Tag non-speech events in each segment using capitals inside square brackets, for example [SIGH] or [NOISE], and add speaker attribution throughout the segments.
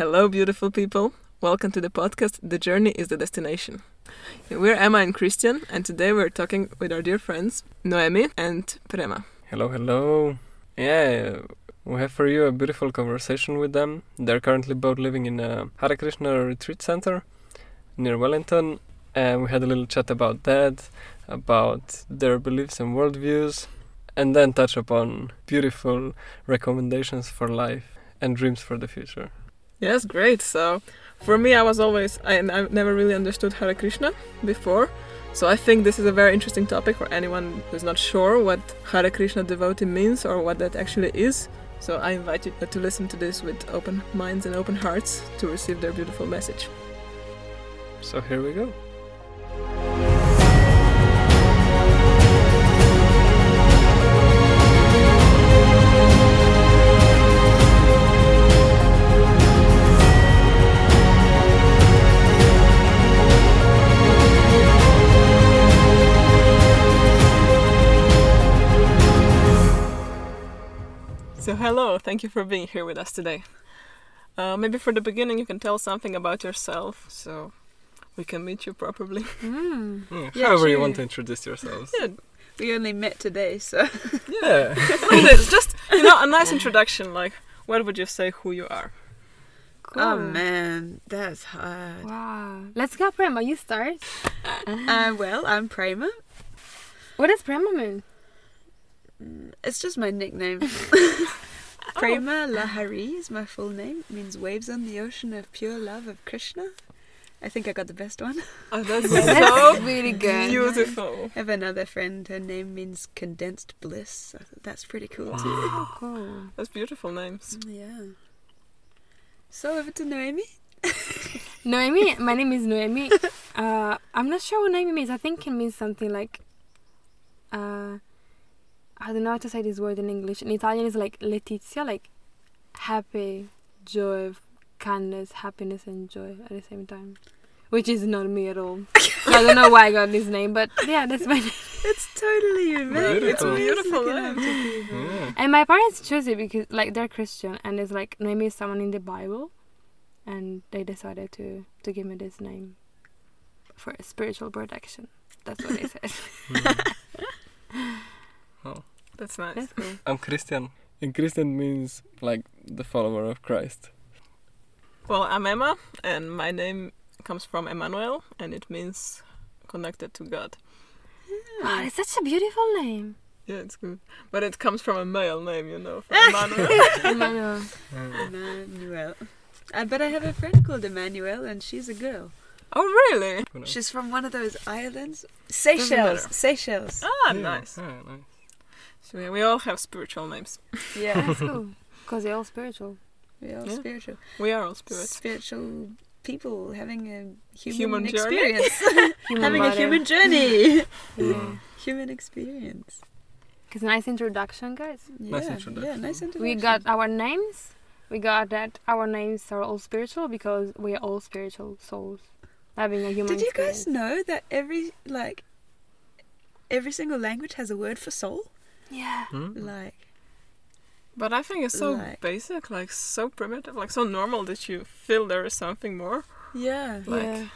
Speaker 1: Hello, beautiful people. Welcome to the podcast The Journey is the Destination. We're Emma and Christian, and today we're talking with our dear friends Noemi and Prema.
Speaker 2: Hello, hello. Yeah, we have for you a beautiful conversation with them. They're currently both living in a Hare Krishna retreat center near Wellington, and we had a little chat about that, about their beliefs and worldviews, and then touch upon beautiful recommendations for life and dreams for the future.
Speaker 1: Yes, great. So, for me, I was always, I, I never really understood Hare Krishna before. So, I think this is a very interesting topic for anyone who's not sure what Hare Krishna devotee means or what that actually is. So, I invite you to listen to this with open minds and open hearts to receive their beautiful message.
Speaker 2: So, here we go.
Speaker 1: Hello, thank you for being here with us today. Uh, maybe for the beginning, you can tell something about yourself so we can meet you properly.
Speaker 3: Mm.
Speaker 2: Mm,
Speaker 3: Yeah,
Speaker 2: however, you
Speaker 3: sure.
Speaker 2: want to introduce yourselves.
Speaker 1: Yeah,
Speaker 3: We only met today, so [LAUGHS]
Speaker 2: Yeah. [LAUGHS]
Speaker 1: like this, just you know, a nice introduction. Like, what would you say who you are?
Speaker 3: oh man, that's hard.
Speaker 4: Wow. Let's go, Prema. You start.
Speaker 3: Uh, well, I'm Prema.
Speaker 4: What does Prema mean?
Speaker 3: It's just my nickname. [LAUGHS] [LAUGHS] Prema Lahari is my full name. It means waves on the ocean of pure love of Krishna. I think I got the best one.
Speaker 1: Oh, that's [LAUGHS]
Speaker 4: That's
Speaker 1: so
Speaker 4: really good.
Speaker 1: beautiful.
Speaker 3: I have another friend. Her name means condensed bliss. That's pretty cool too.
Speaker 4: Oh, cool.
Speaker 1: That's beautiful names.
Speaker 3: Yeah. So over to Noemi. [LAUGHS]
Speaker 4: Noemi. My name is Noemi. Uh, I'm not sure what Noemi means. I think it means something like. Uh, I don't know how to say this word in English. In Italian, it's like Letizia, like happy, joy, kindness, happiness, and joy at the same time. Which is not me at all. I don't know why I got this name, but yeah, that's my name. [LAUGHS]
Speaker 3: It's totally you.
Speaker 2: Beautiful.
Speaker 3: It's
Speaker 1: Beautiful
Speaker 3: looking
Speaker 1: name.
Speaker 3: up to people.
Speaker 2: Yeah.
Speaker 4: And my parents chose it because like they're Christian and it's like Noemi is someone in the Bible and they decided to to give me this name for spiritual protection. That's what they said. [LAUGHS] Hmm. [LAUGHS]
Speaker 1: That's nice.
Speaker 4: That's cool.
Speaker 2: I'm Christian. And Christian means like the follower of Christ.
Speaker 1: Well, I'm Emma, and my name comes from Emmanuel, and it means connected to God.
Speaker 4: Oh, it's such a beautiful name.
Speaker 1: Yeah, it's good. But it comes from a male name, you know, from [LAUGHS] Emmanuel.
Speaker 4: Emmanuel.
Speaker 3: Emmanuel. Uh, but I have a friend called Emmanuel, and she's a girl.
Speaker 1: oh, really?
Speaker 3: She's from one of those islands. Seychelles. Seychelles.
Speaker 1: Ah,
Speaker 2: Yeah,
Speaker 1: nice.
Speaker 2: yeah, nice.
Speaker 1: So yeah, we all have spiritual names.
Speaker 3: Yeah. [LAUGHS]
Speaker 4: That's cool. Because they're all spiritual.
Speaker 3: We're all
Speaker 1: Yeah.
Speaker 3: spiritual.
Speaker 1: We are all spirits.
Speaker 3: Spiritual people having a human,
Speaker 1: Human
Speaker 3: experience. [LAUGHS]
Speaker 4: Human
Speaker 3: having a human journey.
Speaker 4: Yeah.
Speaker 3: human experience.
Speaker 4: It's a nice introduction, guys.
Speaker 3: Yeah.
Speaker 2: Nice
Speaker 3: Yeah,
Speaker 2: introduction.
Speaker 3: nice introduction.
Speaker 4: We got our names. We got that our names are all spiritual because we are all spiritual souls having a human
Speaker 3: Did you guys know that every like every single language has a word for soul?
Speaker 4: Yeah.
Speaker 2: Hmm?
Speaker 3: Like
Speaker 1: But I think it's so
Speaker 3: Like-
Speaker 1: basic, like so primitive, like so normal that you feel there is something more.
Speaker 3: yeah.
Speaker 1: Like,
Speaker 4: yeah.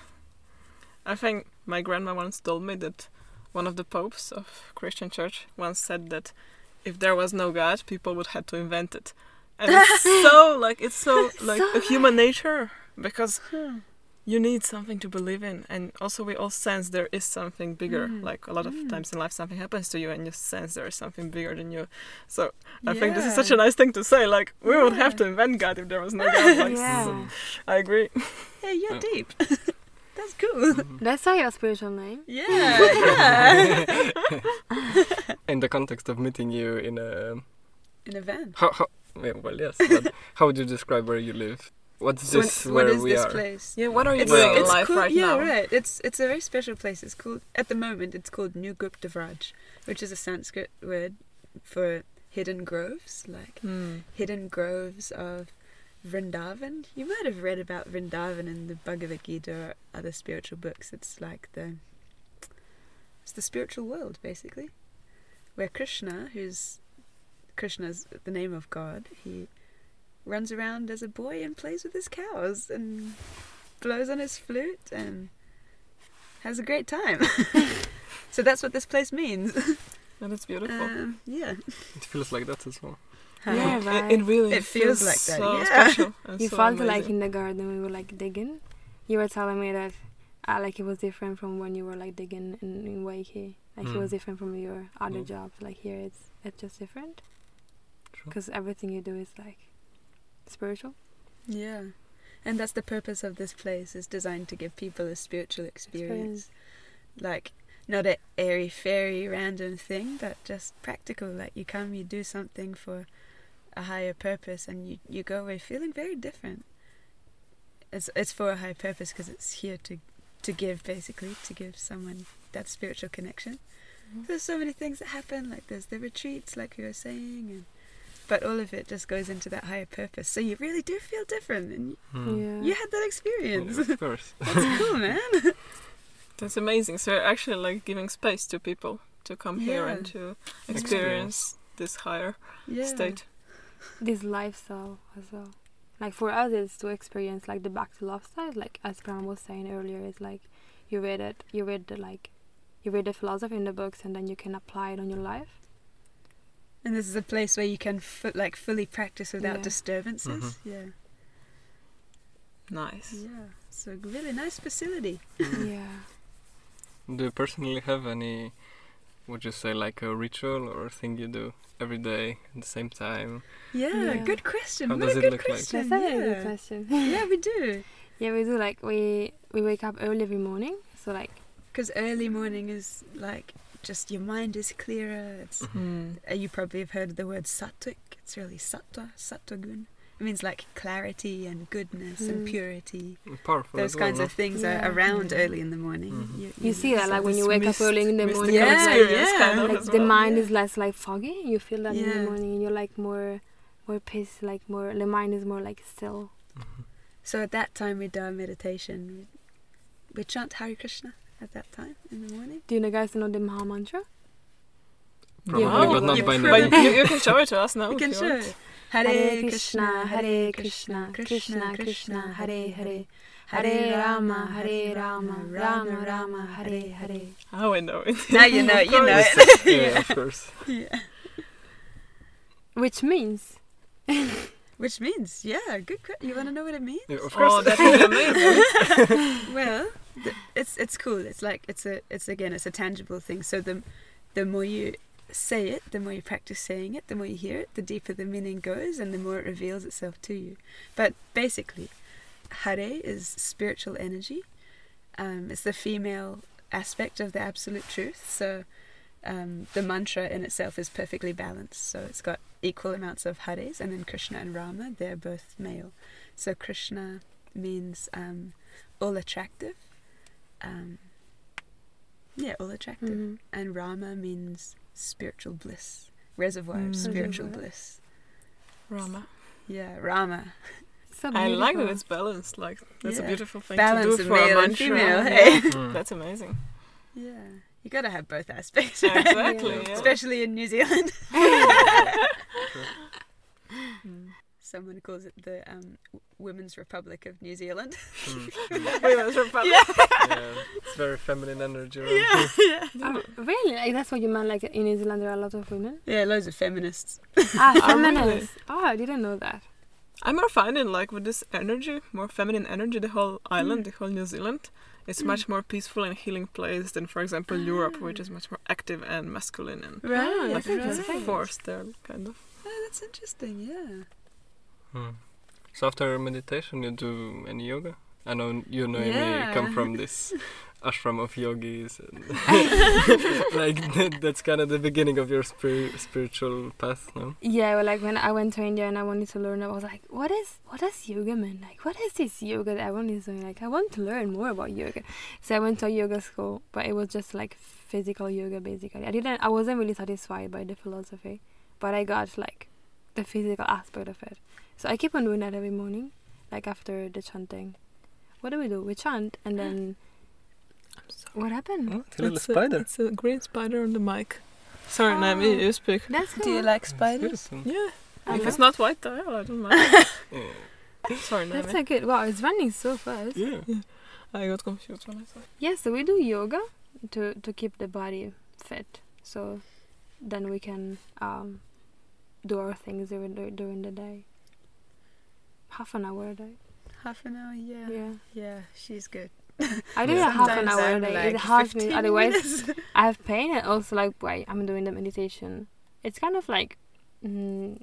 Speaker 1: I think my grandma once told me that one of the popes of Christian church once said that if there was no God, people would have to invent it. And it's [LAUGHS] so like it's so like
Speaker 4: so
Speaker 1: a human nature because
Speaker 3: Huh.
Speaker 1: You need something to believe in and also we all sense there is something bigger
Speaker 3: Mm.
Speaker 1: like a lot of
Speaker 3: Mm.
Speaker 1: times in life something happens to you and you sense there is something bigger than you so i think this is such a nice thing to say like we would have to invent god if there was no [LAUGHS] god like
Speaker 4: Yeah.
Speaker 1: so- i agree
Speaker 3: yeah you're deep. [LAUGHS] That's cool.
Speaker 4: That's why your spiritual name.
Speaker 3: Yeah, [LAUGHS] yeah.
Speaker 2: In the context of meeting you in a
Speaker 3: In a van.
Speaker 2: how, how well yes, how would you describe where you live? What's
Speaker 3: So
Speaker 2: this
Speaker 3: what
Speaker 2: where
Speaker 3: is
Speaker 2: we
Speaker 3: this
Speaker 2: are?
Speaker 3: place?
Speaker 1: yeah what are you
Speaker 3: It's,
Speaker 1: doing in
Speaker 3: it's
Speaker 1: life
Speaker 3: called,
Speaker 1: right
Speaker 3: yeah,
Speaker 1: now
Speaker 3: right. It's it's a very special place. It's called at the moment. It's called New Gupta Vraj, which is a Sanskrit word for hidden groves, like
Speaker 1: Hmm.
Speaker 3: hidden groves of Vrindavan. You might have read about Vrindavan in the Bhagavad Gita or other spiritual books. It's like the it's the spiritual world basically, where Krishna, who's Krishna's the name of God, he runs around as a boy and plays with his cows and blows on his flute and has a great time. [LAUGHS] so that's what this place means.
Speaker 1: And it's beautiful.
Speaker 3: Um, yeah.
Speaker 2: It feels like that as well.
Speaker 4: Yeah,
Speaker 1: It-
Speaker 4: right.
Speaker 1: It, really
Speaker 3: It feels like that,
Speaker 1: So
Speaker 3: yeah.
Speaker 1: special. [LAUGHS]
Speaker 4: you
Speaker 1: so
Speaker 4: felt like in the garden we were like digging. You were telling me that uh, like it was different from when you were like digging in, in Waiheke. Like it was
Speaker 2: Mm.
Speaker 4: different from your other
Speaker 2: Mm.
Speaker 4: jobs. Like here it's it's just different
Speaker 2: True.
Speaker 4: because everything you do is like spiritual.
Speaker 3: Yeah. And that's the purpose of this place is designed to give people a spiritual experience. Like not a airy fairy random thing, but just practical. Like you come, you do something for a higher purpose and you, you go away feeling very different. It's it's for a higher purpose because it's here to to give basically to give someone that spiritual connection.
Speaker 1: Mhm.
Speaker 3: There's so many things that happen. Like there's the retreats, like you were saying, and but all of it just goes into that higher purpose. So you really do feel different, and
Speaker 2: Hmm.
Speaker 4: Yeah.
Speaker 3: you had that experience.
Speaker 2: Yeah, of course. [LAUGHS]
Speaker 3: That's cool, man. [LAUGHS]
Speaker 1: That's amazing. So you're actually like giving space to people to come here and to
Speaker 2: Experience.
Speaker 1: experience this higher
Speaker 3: Yeah.
Speaker 1: state.
Speaker 4: this lifestyle as well. Like for us, it's to experience like the back to love side. Like as Prema was saying earlier, it's like you read it, you read the like, you read the philosophy in the books, and then you can apply it on your life.
Speaker 3: And this is a place where you can fu- like fully practice without
Speaker 4: Yeah.
Speaker 3: disturbances.
Speaker 2: Mhm.
Speaker 3: Yeah.
Speaker 1: Nice.
Speaker 3: Yeah. So a really nice facility. [LAUGHS]
Speaker 4: yeah.
Speaker 2: Do you personally have any, would you say, like a ritual or a thing you do every day at the same time?
Speaker 3: Yeah,
Speaker 4: Yeah.
Speaker 3: good question.
Speaker 2: How
Speaker 3: what
Speaker 2: does
Speaker 3: a
Speaker 2: it
Speaker 3: good
Speaker 2: look like?
Speaker 3: question.
Speaker 4: That's a good
Speaker 3: yeah.
Speaker 4: question. [LAUGHS]
Speaker 3: yeah, we do.
Speaker 4: yeah, we do like we we wake up early every morning. So like
Speaker 3: Because early morning is like just your mind is clearer. It's
Speaker 1: Mm.
Speaker 3: uh, you probably have heard the word sattvic. It's really sattva, sattvagun. It means like clarity and goodness and
Speaker 4: Mm.
Speaker 3: purity.
Speaker 2: Powerful.
Speaker 3: Those
Speaker 2: as well,
Speaker 3: kinds of things
Speaker 4: Yeah.
Speaker 3: are around
Speaker 1: Yeah.
Speaker 3: early in the morning.
Speaker 2: Mhm.
Speaker 4: you see that like when you wake
Speaker 1: mist-
Speaker 4: up early in the morning,
Speaker 3: Yeah,
Speaker 4: it's like,
Speaker 1: experience
Speaker 3: yeah.
Speaker 1: kind of
Speaker 4: like
Speaker 1: as
Speaker 4: the
Speaker 1: well.
Speaker 4: mind
Speaker 3: yeah.
Speaker 4: is less like foggy. You feel that in the morning, and you're like more more peace, like more the mind is more like still.
Speaker 2: Mhm.
Speaker 3: So at that time we do our meditation. We, we chant Hare Krishna at that time in the morning.
Speaker 4: Do you know guys know the Maha Mantra?
Speaker 2: Probably,
Speaker 1: Wow.
Speaker 2: but not
Speaker 3: You
Speaker 2: by
Speaker 3: probably-
Speaker 2: name.
Speaker 1: But [LAUGHS] you, you can show it to us now.
Speaker 3: You can show it. Hare Krishna, Hare Krishna, Krishna Krishna, Hare Hare. Hare Rama, Hare Rama, Rama Rama, Hare Hare.
Speaker 1: How I know it.
Speaker 3: Now you [LAUGHS] know,
Speaker 1: Of
Speaker 3: you know it. [LAUGHS]
Speaker 2: yeah, of course.
Speaker 3: yeah.
Speaker 4: Which means
Speaker 3: Which means, yeah, good. que- You want to know what it means?
Speaker 2: Yeah, of
Speaker 1: Oh,
Speaker 2: course.
Speaker 1: that would be amazing.
Speaker 3: well, th- it's it's cool. It's like it's a it's again it's a tangible thing. So the the more you say it, the more you practice saying it, the more you hear it, the deeper the meaning goes, and the more it reveals itself to you. But basically, Hare is spiritual energy. Um, it's the female aspect of the absolute truth. So um, the mantra in itself is perfectly balanced. So it's got equal amounts of Hares, and then Krishna and Rama, they're both male. So Krishna means um, all attractive. Um, yeah, all attractive.
Speaker 4: Mhm.
Speaker 3: And Rama means spiritual bliss, reservoir of
Speaker 1: Mm.
Speaker 3: spiritual
Speaker 4: Reservoir.
Speaker 3: bliss.
Speaker 1: Rama.
Speaker 3: Yeah, Rama.
Speaker 4: so
Speaker 1: I like that it's balanced. Like that's
Speaker 3: Yeah.
Speaker 1: a beautiful thing
Speaker 3: Balance
Speaker 1: to do
Speaker 3: of
Speaker 1: for a
Speaker 3: male and
Speaker 1: mantra.
Speaker 3: female, hey? [LAUGHS]
Speaker 2: Mm.
Speaker 1: That's amazing.
Speaker 3: Yeah, you gotta have both aspects,
Speaker 1: Exactly.
Speaker 4: Yeah. [LAUGHS]
Speaker 1: yeah.
Speaker 3: especially in New Zealand. [LAUGHS]
Speaker 1: Mm.
Speaker 3: Someone calls it the um, Women's Republic of New Zealand. [LAUGHS] [LAUGHS]
Speaker 2: Mm.
Speaker 1: Women's Republic.
Speaker 2: yeah, it's very feminine energy. around here. [LAUGHS]
Speaker 4: Oh, really? Like that's what you meant? Like in New Zealand, there are a lot of women.
Speaker 3: Yeah, loads of feminists.
Speaker 4: Ah,
Speaker 1: Oh, really?
Speaker 4: feminists. Oh, I didn't know that.
Speaker 1: I'm more finding like with this energy, more feminine energy, the whole island, the whole New Zealand, it's
Speaker 3: Mm.
Speaker 1: much more peaceful and healing place than, for example, Europe, which is much more active and masculine and
Speaker 3: Right,
Speaker 1: like
Speaker 4: that's
Speaker 1: there's
Speaker 4: interesting.
Speaker 1: force there, kind of.
Speaker 3: Oh, that's interesting. Yeah.
Speaker 2: Hmm. So after meditation, you do any yoga? I know you know
Speaker 3: Yeah.
Speaker 2: me come from this [LAUGHS] ashram of yogis, and [LAUGHS] like that, that's kind of the beginning of your spiri- spiritual path, no?
Speaker 4: Yeah, well, like when I went to India and I wanted to learn, I was like, what is what is yoga, man? Like, what is this yoga that everyone is doing? Like, I want to learn more about yoga. So I went to a yoga school, but it was just like physical yoga, basically. I didn't, I wasn't really satisfied by the philosophy, but I got like the physical aspect of it. So I keep on doing that every morning, like after the chanting. What do we do? We chant, and then
Speaker 1: I'm sorry.
Speaker 4: what happened?
Speaker 2: Oh, it's a little
Speaker 1: It's
Speaker 2: spider.
Speaker 1: it's a green spider on the mic. Sorry, Noemi,
Speaker 4: Oh.
Speaker 1: you speak.
Speaker 4: That's
Speaker 3: Do you like spiders?
Speaker 1: Yeah,
Speaker 4: I
Speaker 1: if
Speaker 4: know.
Speaker 1: it's not white though, I don't mind. [LAUGHS]
Speaker 2: Yeah.
Speaker 1: Sorry,
Speaker 4: That's
Speaker 1: Noemi.
Speaker 4: so good. Wow, it's running so fast.
Speaker 2: yeah.
Speaker 1: I got confused when I saw.
Speaker 4: Yeah, so we do yoga to to keep the body fit. So then we can um, do our things during the, during the day. Half an hour a day.
Speaker 3: Half an hour, yeah.
Speaker 4: Yeah.
Speaker 3: Yeah, she's good.
Speaker 4: I do
Speaker 2: Yeah.
Speaker 4: it half an hour a day.
Speaker 3: like
Speaker 4: it helps me. Otherwise. I have pain and also like why I'm doing the meditation. It's kind of like mm,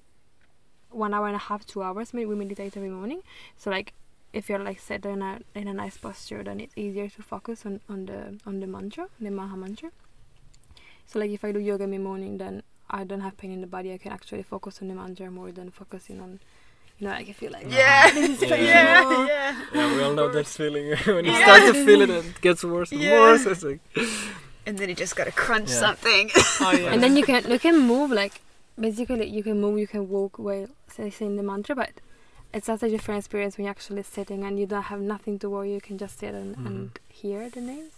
Speaker 4: one hour and a half, two hours. Maybe we meditate every morning. So like if you're like set in a in a nice posture, then it's easier to focus on on the on the mantra, the Maha mantra. So like if I do yoga in the morning, then I don't have pain in the body. I can actually focus on the mantra more than focusing on, you I can feel like
Speaker 3: Yeah. [LAUGHS]
Speaker 4: this is
Speaker 2: Yeah.
Speaker 3: yeah, yeah.
Speaker 2: Yeah, we all know that feeling [LAUGHS] when you
Speaker 3: Yeah.
Speaker 2: start to feel it, it gets worse and
Speaker 3: Yeah.
Speaker 2: worse. It's like,
Speaker 3: And then you just gotta crunch
Speaker 2: Yeah.
Speaker 3: something. [LAUGHS]
Speaker 1: Oh yeah.
Speaker 4: and then you can you can move like basically you can move you can walk while say, saying the mantra but it's such a different experience when you're actually sitting and you don't have nothing to worry you can just sit and,
Speaker 2: Mhm.
Speaker 4: and hear the names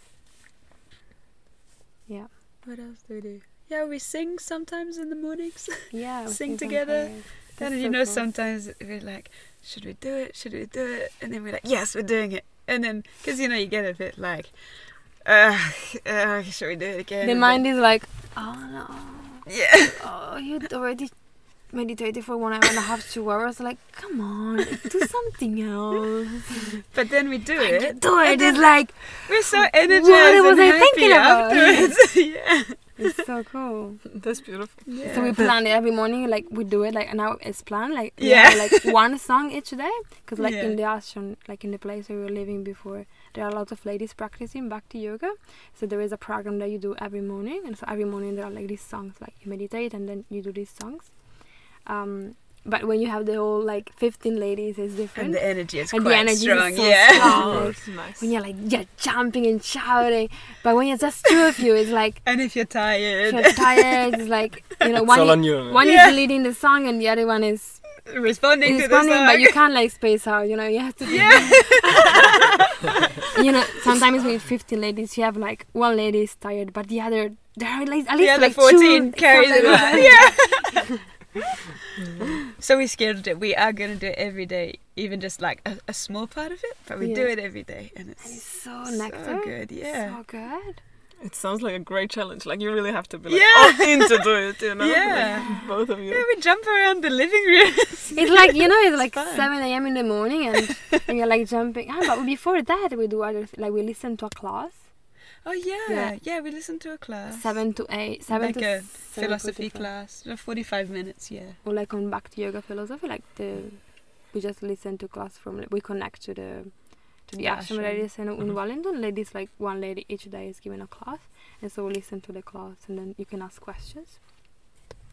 Speaker 4: yeah
Speaker 3: What else do we do? Yeah, we sing sometimes in the mornings.
Speaker 4: yeah
Speaker 3: Sing together.
Speaker 4: sometimes.
Speaker 3: Then you
Speaker 4: so
Speaker 3: know
Speaker 4: cool.
Speaker 3: sometimes we're like, should we do it? Should we do it? And then we're like, yes, we're doing it. And then, because you know, you get a bit like, uh, uh should we do it again?
Speaker 4: the
Speaker 3: And
Speaker 4: mind
Speaker 3: then-
Speaker 4: is like oh no
Speaker 3: yeah, [LAUGHS]
Speaker 4: oh you already meditated for one hour and a half two hours like come on do [LAUGHS] something else
Speaker 3: but then we do it.
Speaker 4: do it
Speaker 3: and
Speaker 4: it's like
Speaker 3: we're so energized
Speaker 4: was
Speaker 3: and
Speaker 4: I
Speaker 3: happy
Speaker 4: thinking about? [LAUGHS]
Speaker 3: yeah,
Speaker 4: it's so cool [LAUGHS]
Speaker 1: That's beautiful.
Speaker 3: yeah.
Speaker 4: So we plan it every morning, like we do it, like now it's planned, like
Speaker 3: Yeah.
Speaker 4: have, like [LAUGHS] one song each day, because like
Speaker 3: Yeah.
Speaker 4: in the ashram, like in the place where we were living before, there are a lot of ladies practicing Bhakti yoga. So there is a program that you do every morning, and so every morning there are like these songs, like you meditate and then you do these songs. Um, but when you have the whole like 15 ladies, it's different.
Speaker 3: and the energy is
Speaker 4: And the
Speaker 3: quite
Speaker 4: energy is
Speaker 3: strong.
Speaker 4: so
Speaker 3: yeah,
Speaker 4: strong. Like,
Speaker 1: it's nice.
Speaker 4: when you're like you're jumping and shouting, but when you're just two of you, it's like
Speaker 3: and if you're tired,
Speaker 4: you're tired. It's like you know
Speaker 2: it's
Speaker 4: one.
Speaker 2: all on you.
Speaker 4: one
Speaker 3: Yeah.
Speaker 4: is leading the song and the other one is
Speaker 3: responding to the
Speaker 4: responding,
Speaker 3: song.
Speaker 4: but you can't like space out. You know, you have to.
Speaker 3: yeah, [LAUGHS]
Speaker 4: You know, sometimes with 15 ladies, you have like one lady is tired, but the other there are like at
Speaker 3: the
Speaker 4: least
Speaker 3: other
Speaker 4: like
Speaker 3: 14
Speaker 4: two,
Speaker 3: carries it
Speaker 4: something [LAUGHS] like
Speaker 3: on.
Speaker 4: that.
Speaker 3: Yeah. so we scheduled it. We are gonna do it every day, even just like a, a small part of it, but we do it every day, and it's,
Speaker 4: And it's so
Speaker 3: so
Speaker 4: nectar.
Speaker 3: good. Yeah.
Speaker 4: So good.
Speaker 1: It sounds like a great challenge. Like you really have to be like
Speaker 3: Yeah.
Speaker 1: all in to do it. You know.
Speaker 3: Yeah.
Speaker 1: Like, both of you.
Speaker 3: Yeah, we jump around the living room. [LAUGHS]
Speaker 4: It's like you know, it's like
Speaker 3: fun.
Speaker 4: 7 a.m. in the morning, and, and you're like jumping. Ah, but before that, we do other th- like we listen to a class,
Speaker 3: oh yeah,
Speaker 4: Yeah.
Speaker 3: yeah. We listened to a class,
Speaker 4: seven to eight, seven
Speaker 3: like
Speaker 4: to
Speaker 3: a
Speaker 4: s-
Speaker 3: philosophy class, forty-five minutes. Yeah.
Speaker 4: or like on bhakti yoga philosophy like the we just listen to class from we connect to the to the
Speaker 3: The
Speaker 4: ashram
Speaker 3: ashram.
Speaker 4: ladies in, in
Speaker 2: Mhm.
Speaker 4: Wellington ladies like one lady each day is giving a class and so we listen to the class and then you can ask questions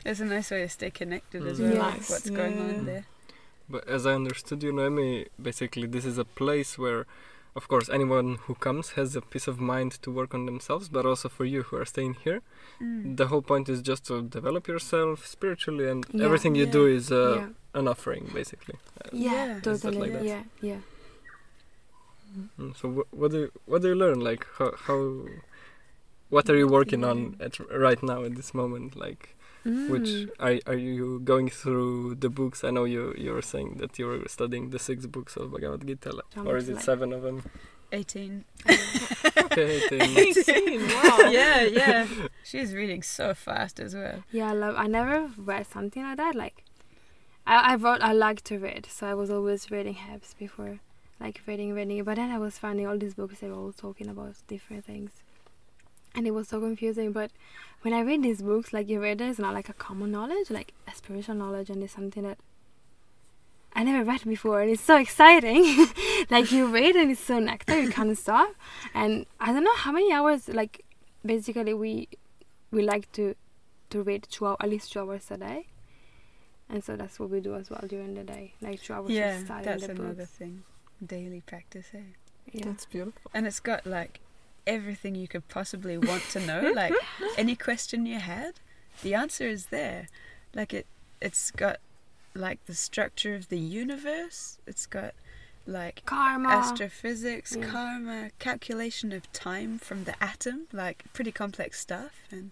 Speaker 3: It's a nice way to stay connected as
Speaker 2: Mm.
Speaker 3: well.
Speaker 4: Yeah.
Speaker 3: Like what's going on there?
Speaker 2: But as I understood you, Noemi, basically this is a place where, of course, anyone who comes has a peace of mind to work on themselves, but also for you who are staying here,
Speaker 3: Mm.
Speaker 2: the whole point is just to develop yourself spiritually, and
Speaker 4: Yeah.
Speaker 2: everything you
Speaker 3: Yeah.
Speaker 2: do is uh,
Speaker 4: yeah
Speaker 2: an offering, basically. Uh,
Speaker 4: yeah,
Speaker 3: Yeah.
Speaker 4: Totally
Speaker 2: like
Speaker 4: yeah yeah
Speaker 2: mm, So wh- what do you, what do you learn? Like how, how what are you working on at right now at this moment? Like which
Speaker 4: Mm.
Speaker 2: are are you going through the books? I know you you were saying that you were studying the six books of Bhagavad Gita, like, or is it
Speaker 4: Like-
Speaker 2: seven of them?
Speaker 3: Eighteen.
Speaker 2: Okay, [LAUGHS] then-
Speaker 1: 18. Wow. [LAUGHS]
Speaker 3: yeah, yeah. [LAUGHS] She's reading so fast as well.
Speaker 4: yeah I love I never read something like that like I, I wrote I like to read so I was always reading Hebs before like reading reading but then I was finding all these books they were all talking about different things and it was so confusing but when I read these books like you read it, it's not like a common knowledge like a spiritual knowledge and it's something that I never read before and it's so exciting [LAUGHS] like you read and it's so nectar you can't stop and I don't know how many hours like basically we we like to to read two hours, at least two hours a day and so that's what we do as well during the day like two hours
Speaker 3: yeah,
Speaker 4: just studying
Speaker 3: that's
Speaker 4: the
Speaker 3: another
Speaker 4: books
Speaker 3: thing. Daily practice, eh?
Speaker 4: yeah
Speaker 1: That's beautiful.
Speaker 3: And it's got like everything you could possibly want to know. [LAUGHS] like any question you had, the answer is there. Like it, it's got like the structure of the universe. It's got like
Speaker 4: karma
Speaker 3: astrophysics,
Speaker 4: Yeah.
Speaker 3: karma, calculation of time from the atom, like pretty complex stuff. And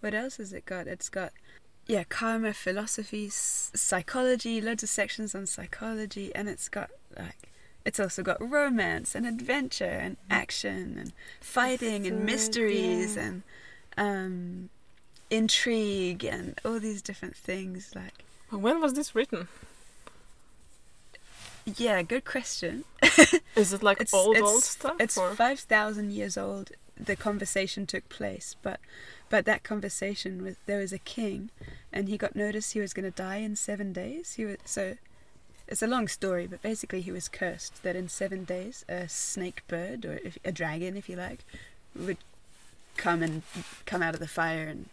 Speaker 3: what else has it got? It's got yeah, karma, philosophy, s- psychology, loads of sections on psychology, and it's got like it's also got romance and adventure and action and fighting and
Speaker 4: So,
Speaker 3: mysteries
Speaker 4: yeah.
Speaker 3: and um, intrigue and all these different things. Like,
Speaker 1: When was this written?
Speaker 3: yeah, good question. [LAUGHS]
Speaker 1: Is it like
Speaker 3: It's-
Speaker 1: old
Speaker 3: it's-
Speaker 1: old stuff?
Speaker 3: It's
Speaker 1: or?
Speaker 3: five thousand years old. The conversation took place, but but that conversation was there was a king, and he got notice he was going to die in seven days. He was so. It's a long story, but basically he was cursed that in seven days a snake bird or a dragon, if you like, would come and come out of the fire and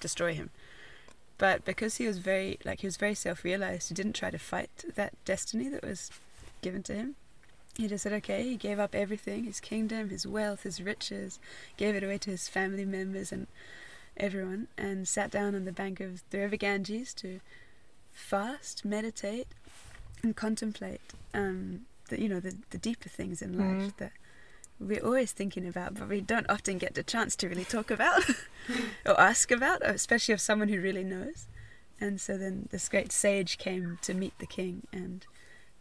Speaker 3: destroy him. But because he was very like he was very self-realized, he didn't try to fight that destiny that was given to him. He just said, okay, he gave up everything his kingdom, his wealth, his riches, gave it away to his family members and everyone, and sat down on the bank of the river Ganges to fast, meditate, and contemplate um, the, you know, the, the deeper things in life
Speaker 1: Mhm.
Speaker 3: that we're always thinking about, but we don't often get the chance to really talk about [LAUGHS] or ask about, especially of someone who really knows. And so then this great sage came to meet the king, and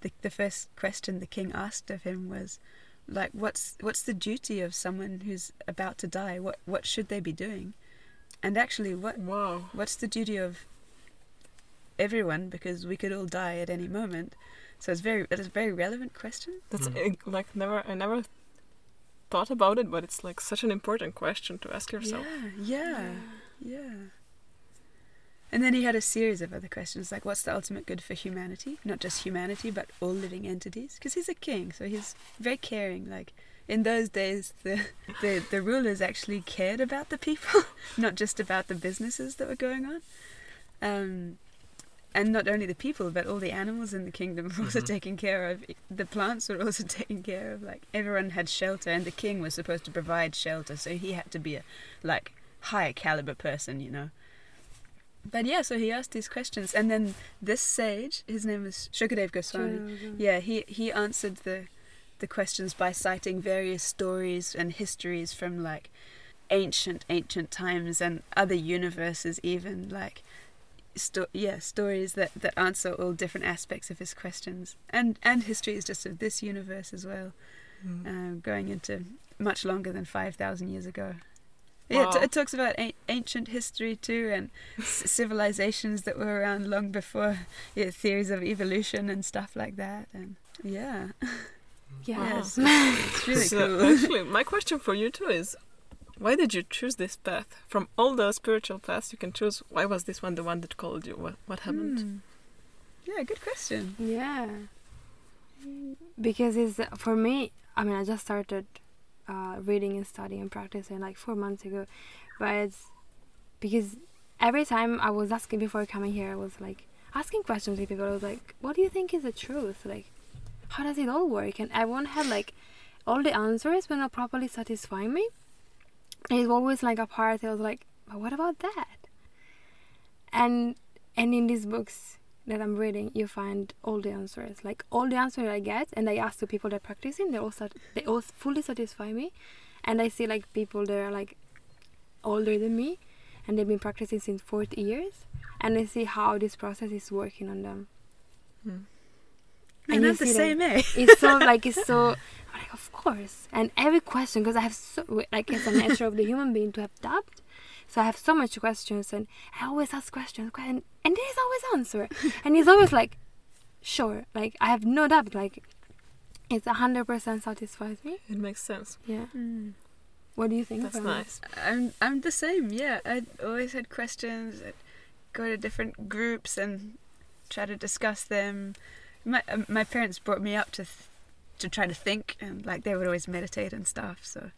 Speaker 3: the the first question the king asked of him was, like, what's what's the duty of someone who's about to die? What what should they be doing? And actually, what
Speaker 1: Wow.
Speaker 3: what's the duty of everyone? Because we could all die at any moment. So it's very it's a very relevant question.
Speaker 1: That's uh, like never. I never thought about it, but it's like such an important question to ask yourself.
Speaker 3: Yeah, yeah, yeah. And then he had a series of other questions like, what's the ultimate good for humanity? Not just humanity, but all living entities. Because he's a king, so he's very caring. Like in those days, the, [LAUGHS] the the rulers actually cared about the people, [LAUGHS] not just about the businesses that were going on. Um, and not only the people, but all the animals in the kingdom were also
Speaker 2: Mhm.
Speaker 3: taken care of. The plants were also [LAUGHS] taken care of. Like everyone had shelter, and the king was supposed to provide shelter, so he had to be a like higher caliber person, you know. But yeah, so he asked these questions, and then this sage, his name was Shukadev Goswami. Yeah, he he answered the the questions by citing various stories and histories from like ancient ancient times and other universes even like sto- yeah stories that that answer all different aspects of his questions and and histories just of this universe as well
Speaker 1: Mm.
Speaker 3: um, going into much longer than 5000 years ago yeah, it,
Speaker 1: Wow.
Speaker 3: it talks about a- ancient history too, and c- [LAUGHS] civilizations that were around long before yeah, theories of evolution and stuff like that. And yeah, [LAUGHS]
Speaker 4: Yes. [LAUGHS]
Speaker 3: it's really
Speaker 1: So,
Speaker 3: cool.
Speaker 1: actually, my question for you too is, why did you choose this path? From all the spiritual paths you can choose, why was this one the one that called you? What what happened?
Speaker 3: Hmm. Yeah, good question.
Speaker 4: Yeah. Because it's for me. I mean, I just started uh, reading and studying and practicing like four months ago, but it's because every time I was asking before coming here, I was like asking questions to people. I was like, "What do you think is the truth? Like, how does it all work?" And everyone had like all the answers, but not properly satisfying me. It's always like a part. I was like, "But what about that?" And and in these books that I'm reading, you find all the answers. Like all the answers I get, and I ask the people that practicing, they all sat- they all fully satisfy me. And I see like people that are like older than me, and they've been practicing since 40 years, and I see how this process is working on them.
Speaker 1: Hmm.
Speaker 3: Man,
Speaker 4: And you
Speaker 3: that's the
Speaker 4: see
Speaker 3: same, eh?
Speaker 4: It's so [LAUGHS] like it's so like of course. And every question, because I have so like it's a nature of the human being to have doubt. So I have so much questions, and I always ask questions, and, and there is always answer, [LAUGHS] and he's always like, sure, like I have no doubt, like it's a hundred percent satisfies me.
Speaker 1: It makes sense.
Speaker 4: Yeah.
Speaker 3: Mm.
Speaker 4: What do you think?
Speaker 1: That's
Speaker 4: about it?
Speaker 1: nice.
Speaker 3: I'm I'm the same. Yeah, I always had questions. I'd go to different groups and try to discuss them. My um, my parents brought me up to th- to try to think, and like they would always meditate and stuff. So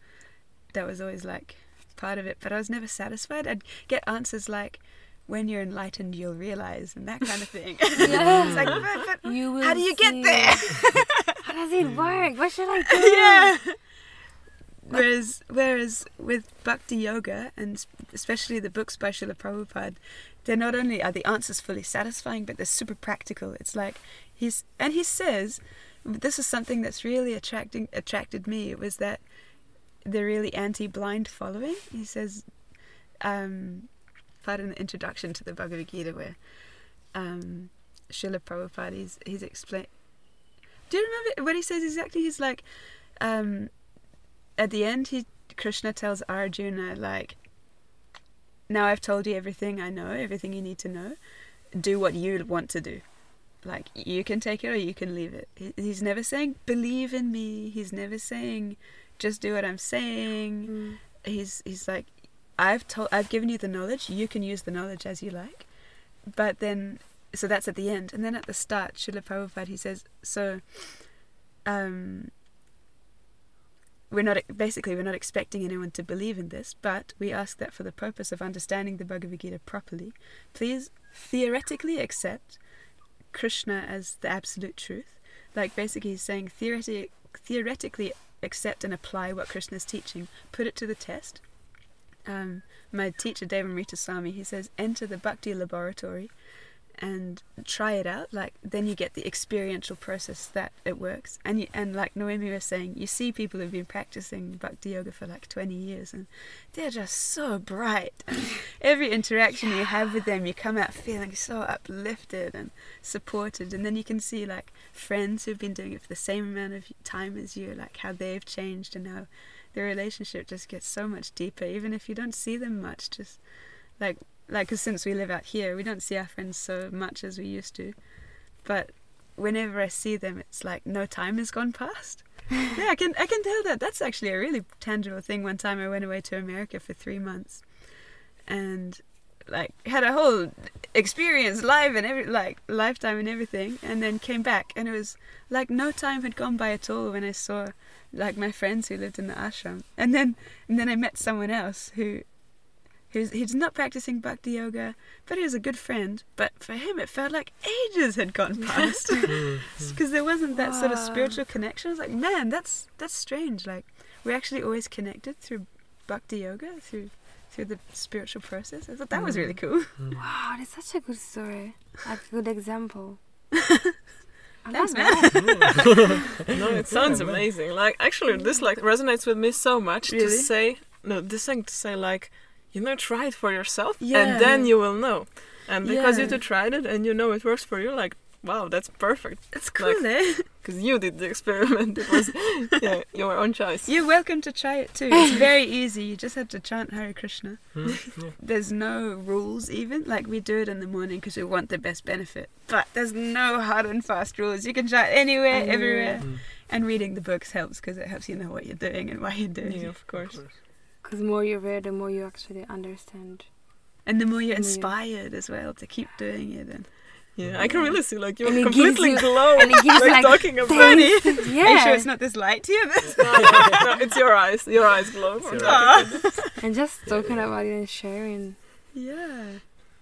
Speaker 3: that was always like part of it. But I was never satisfied. I'd get answers like, "When you're enlightened, you'll realize," and that kind of thing.
Speaker 4: Yeah. [LAUGHS]
Speaker 3: it's like, but, but
Speaker 4: You will
Speaker 3: how do you get there? [LAUGHS]
Speaker 4: How does it work? What should I [LAUGHS] do?
Speaker 3: yeah. Whereas, whereas with Bhakti Yoga and especially the books by Srila Prabhupada, they're not only are the answers fully satisfying, but they're super practical. It's like he's and he says, this is something that's really attracting attracted me. It was that they're really anti-blind following. He says, um, part in the introduction to the Bhagavad Gita where um, Srila Prabhupada he's he's explain. Do you remember what he says exactly? He's like, um, at the end, he Krishna tells Arjuna like, now I've told you everything I know, everything you need to know. Do what you want to do. Like you can take it or you can leave it. He's never saying believe in me. He's never saying just do what I'm saying.
Speaker 4: Mm.
Speaker 3: He's he's like I've told I've given you the knowledge. You can use the knowledge as you like. But then so that's at the end. And then at the start, Srila Prabhupada he says, so um we're not basically we're not expecting anyone to believe in this, but we ask that for the purpose of understanding the Bhagavad Gita properly, please theoretically accept Krishna as the absolute truth. Like basically he's saying theoretically theoretically accept and apply what Krishna is teaching, put it to the test. Um, my teacher Devamrita Swami he says enter the bhakti laboratory and try it out like then you get the experiential process that it works. And you, and like Noemi was saying you see people who've been practicing bhakti yoga for like 20 years and they're just so bright. And [LAUGHS] every interaction you have with them you come out feeling so uplifted and supported. And then you can see like friends who've been doing it for the same amount of time as you like how they've changed and how their relationship just gets so much deeper. Even if you don't see them much just like like cause since we live out here we don't see our friends so much as we used to. But whenever i see them it's like no time has gone past. [LAUGHS] Yeah i can i can tell that. That's actually a really tangible thing. One time i went away to america for three months and like had a whole experience live and every like lifetime and everything and then came back. And it was like no time had gone by at all when i saw like my friends who lived in the ashram. And then and then i met someone else who who's he's not practicing bhakti yoga but he was a good friend. But for him it felt like ages had gone [LAUGHS] past. [LAUGHS] [LAUGHS] Because there wasn't that sort of spiritual connection. I was like man that's that's strange. Like we're actually always connected through bhakti yoga through through the spiritual process. I thought that was really cool.
Speaker 4: Wow, that's such a good story. Like a good example. I
Speaker 3: Thanks,
Speaker 4: love
Speaker 3: man.
Speaker 1: no, it sounds amazing. Like actually, this like resonates with me so much to say no. This thing to say like, you know, try it for yourself,
Speaker 3: Yeah.
Speaker 1: and then you will know. And because you
Speaker 3: Yeah.
Speaker 1: two tried it and you know it works for you, like wow, that's perfect.
Speaker 3: it's cool
Speaker 1: Like-
Speaker 3: eh [LAUGHS]
Speaker 1: Because you did the experiment. It was [LAUGHS] yeah, your own choice.
Speaker 3: you're welcome to try it too it's very easy you just have to chant hare krishna [LAUGHS]
Speaker 2: Mm, yeah.
Speaker 3: there's no rules even like we do it in the morning because we want the best benefit but there's no hard and fast rules you can chant anywhere
Speaker 4: Anywhere.
Speaker 3: everywhere
Speaker 2: Mm.
Speaker 3: and reading the books helps because it helps you know what you're doing and why you're doing it
Speaker 1: Yeah,
Speaker 3: it
Speaker 1: of course.
Speaker 4: Because the more you read, the more you actually understand.
Speaker 3: and the more you're
Speaker 4: The more you-
Speaker 3: inspired as well to keep doing it and
Speaker 1: Yeah, I can really see like you
Speaker 4: And
Speaker 1: were
Speaker 4: it gives
Speaker 1: completely
Speaker 4: you-
Speaker 1: glow.
Speaker 4: and it gives you,
Speaker 1: like,
Speaker 4: like,
Speaker 1: talking about
Speaker 3: funny [LAUGHS]
Speaker 4: Yeah.
Speaker 3: are you sure it's not this light here
Speaker 1: no, [LAUGHS] [LAUGHS] no, it's your eyes. Your eyes glow.
Speaker 2: It's your ah.
Speaker 3: Aw.
Speaker 4: and just talking about it and sharing.
Speaker 3: yeah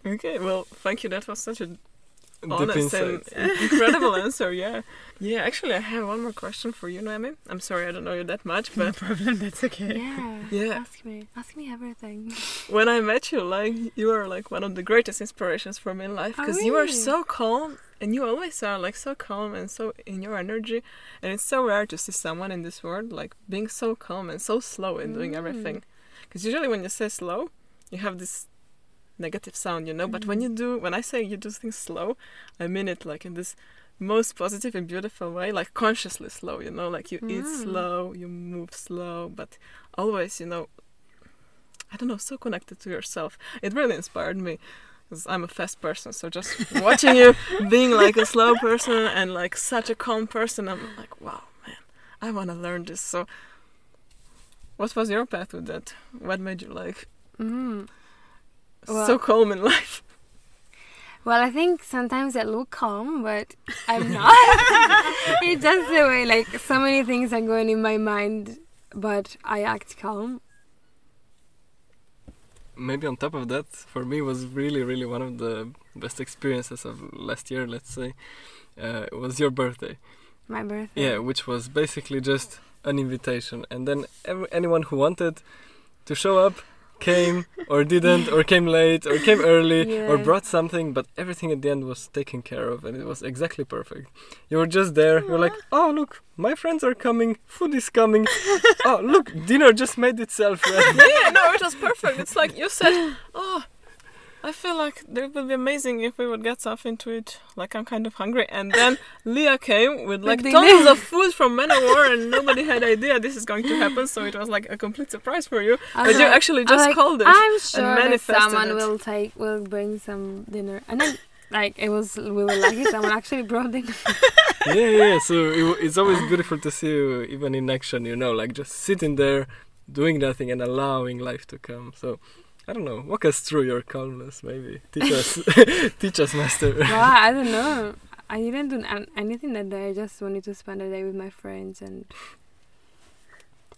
Speaker 1: Okay, well, thank you. That was such a
Speaker 2: Deep
Speaker 1: honest and
Speaker 2: insights. [LAUGHS]
Speaker 1: incredible [LAUGHS] answer. Yeah, yeah. Actually, I have one more question for you, Noemi. I'm sorry I don't know you that much,
Speaker 3: no
Speaker 1: but
Speaker 3: problem that's okay
Speaker 4: Yeah. [LAUGHS]
Speaker 1: Yeah.
Speaker 4: Ask me. Ask me everything.
Speaker 1: when I met you, like you were like one of the greatest inspirations for me in life
Speaker 4: Oh,
Speaker 1: because you are so calm and you always are like so calm and so in your energy, and it's so rare to see someone in this world like being so calm and so slow in doing
Speaker 4: Mm.
Speaker 1: everything. Because usually when you say slow, you have this negative sound, you know. But when
Speaker 4: Mm.
Speaker 1: you do, when I say you do things slow, I mean it like in this most positive and beautiful way, like consciously slow, you know, like you eat
Speaker 4: Mm.
Speaker 1: slow, you move slow, but always, you know, I don't know, so connected to yourself. It really inspired me. Because I'm a fast person, so just watching you [LAUGHS] being like a slow person and like such a calm person, I'm like, wow, man, I want to learn this. So, what was your path with that? What made you like
Speaker 4: Mm.
Speaker 1: So calm in life?
Speaker 4: Well, I think sometimes I look calm, but I'm not. [LAUGHS] it's just the way, like, so many things are going in my mind, but I act calm.
Speaker 2: maybe on top of that, for me was really, really one of the best experiences of last year. Let's say uh, it was your birthday.
Speaker 4: My birthday.
Speaker 2: Yeah, which was basically just an invitation, and then every, anyone who wanted to show up came or didn't or came late or came early or brought something but everything at the end was taken care of and it was exactly perfect. You were just there you're like oh look my friends are coming food is coming. Oh look dinner just made itself ready. [LAUGHS]
Speaker 1: Yeah, no, it was perfect. It's like you said, oh, I feel like it would be amazing if we would get something to eat. Like I'm kind of hungry, and then Leah came with like
Speaker 4: With
Speaker 1: tons of food from Manowar, and nobody had idea this is going to happen. So it was like a complete surprise for you.
Speaker 4: I
Speaker 1: But
Speaker 4: was
Speaker 1: you actually just
Speaker 4: like,
Speaker 1: called it.
Speaker 4: I'm sure that
Speaker 1: manifested
Speaker 4: someone
Speaker 1: it.
Speaker 4: will take will bring some dinner, and then like it was we were lucky someone actually brought dinner. [LAUGHS]
Speaker 2: yeah, yeah. So it, it's always beautiful to see you even in action. You know, like just sitting there, doing nothing and allowing life to come. So. I don't know. Walk us through your calmness, maybe. [LAUGHS] Teach us, [LAUGHS] teach us, master.
Speaker 4: well, I don't know. [LAUGHS] I didn't do an- anything that day. I just wanted to spend a day with my friends, and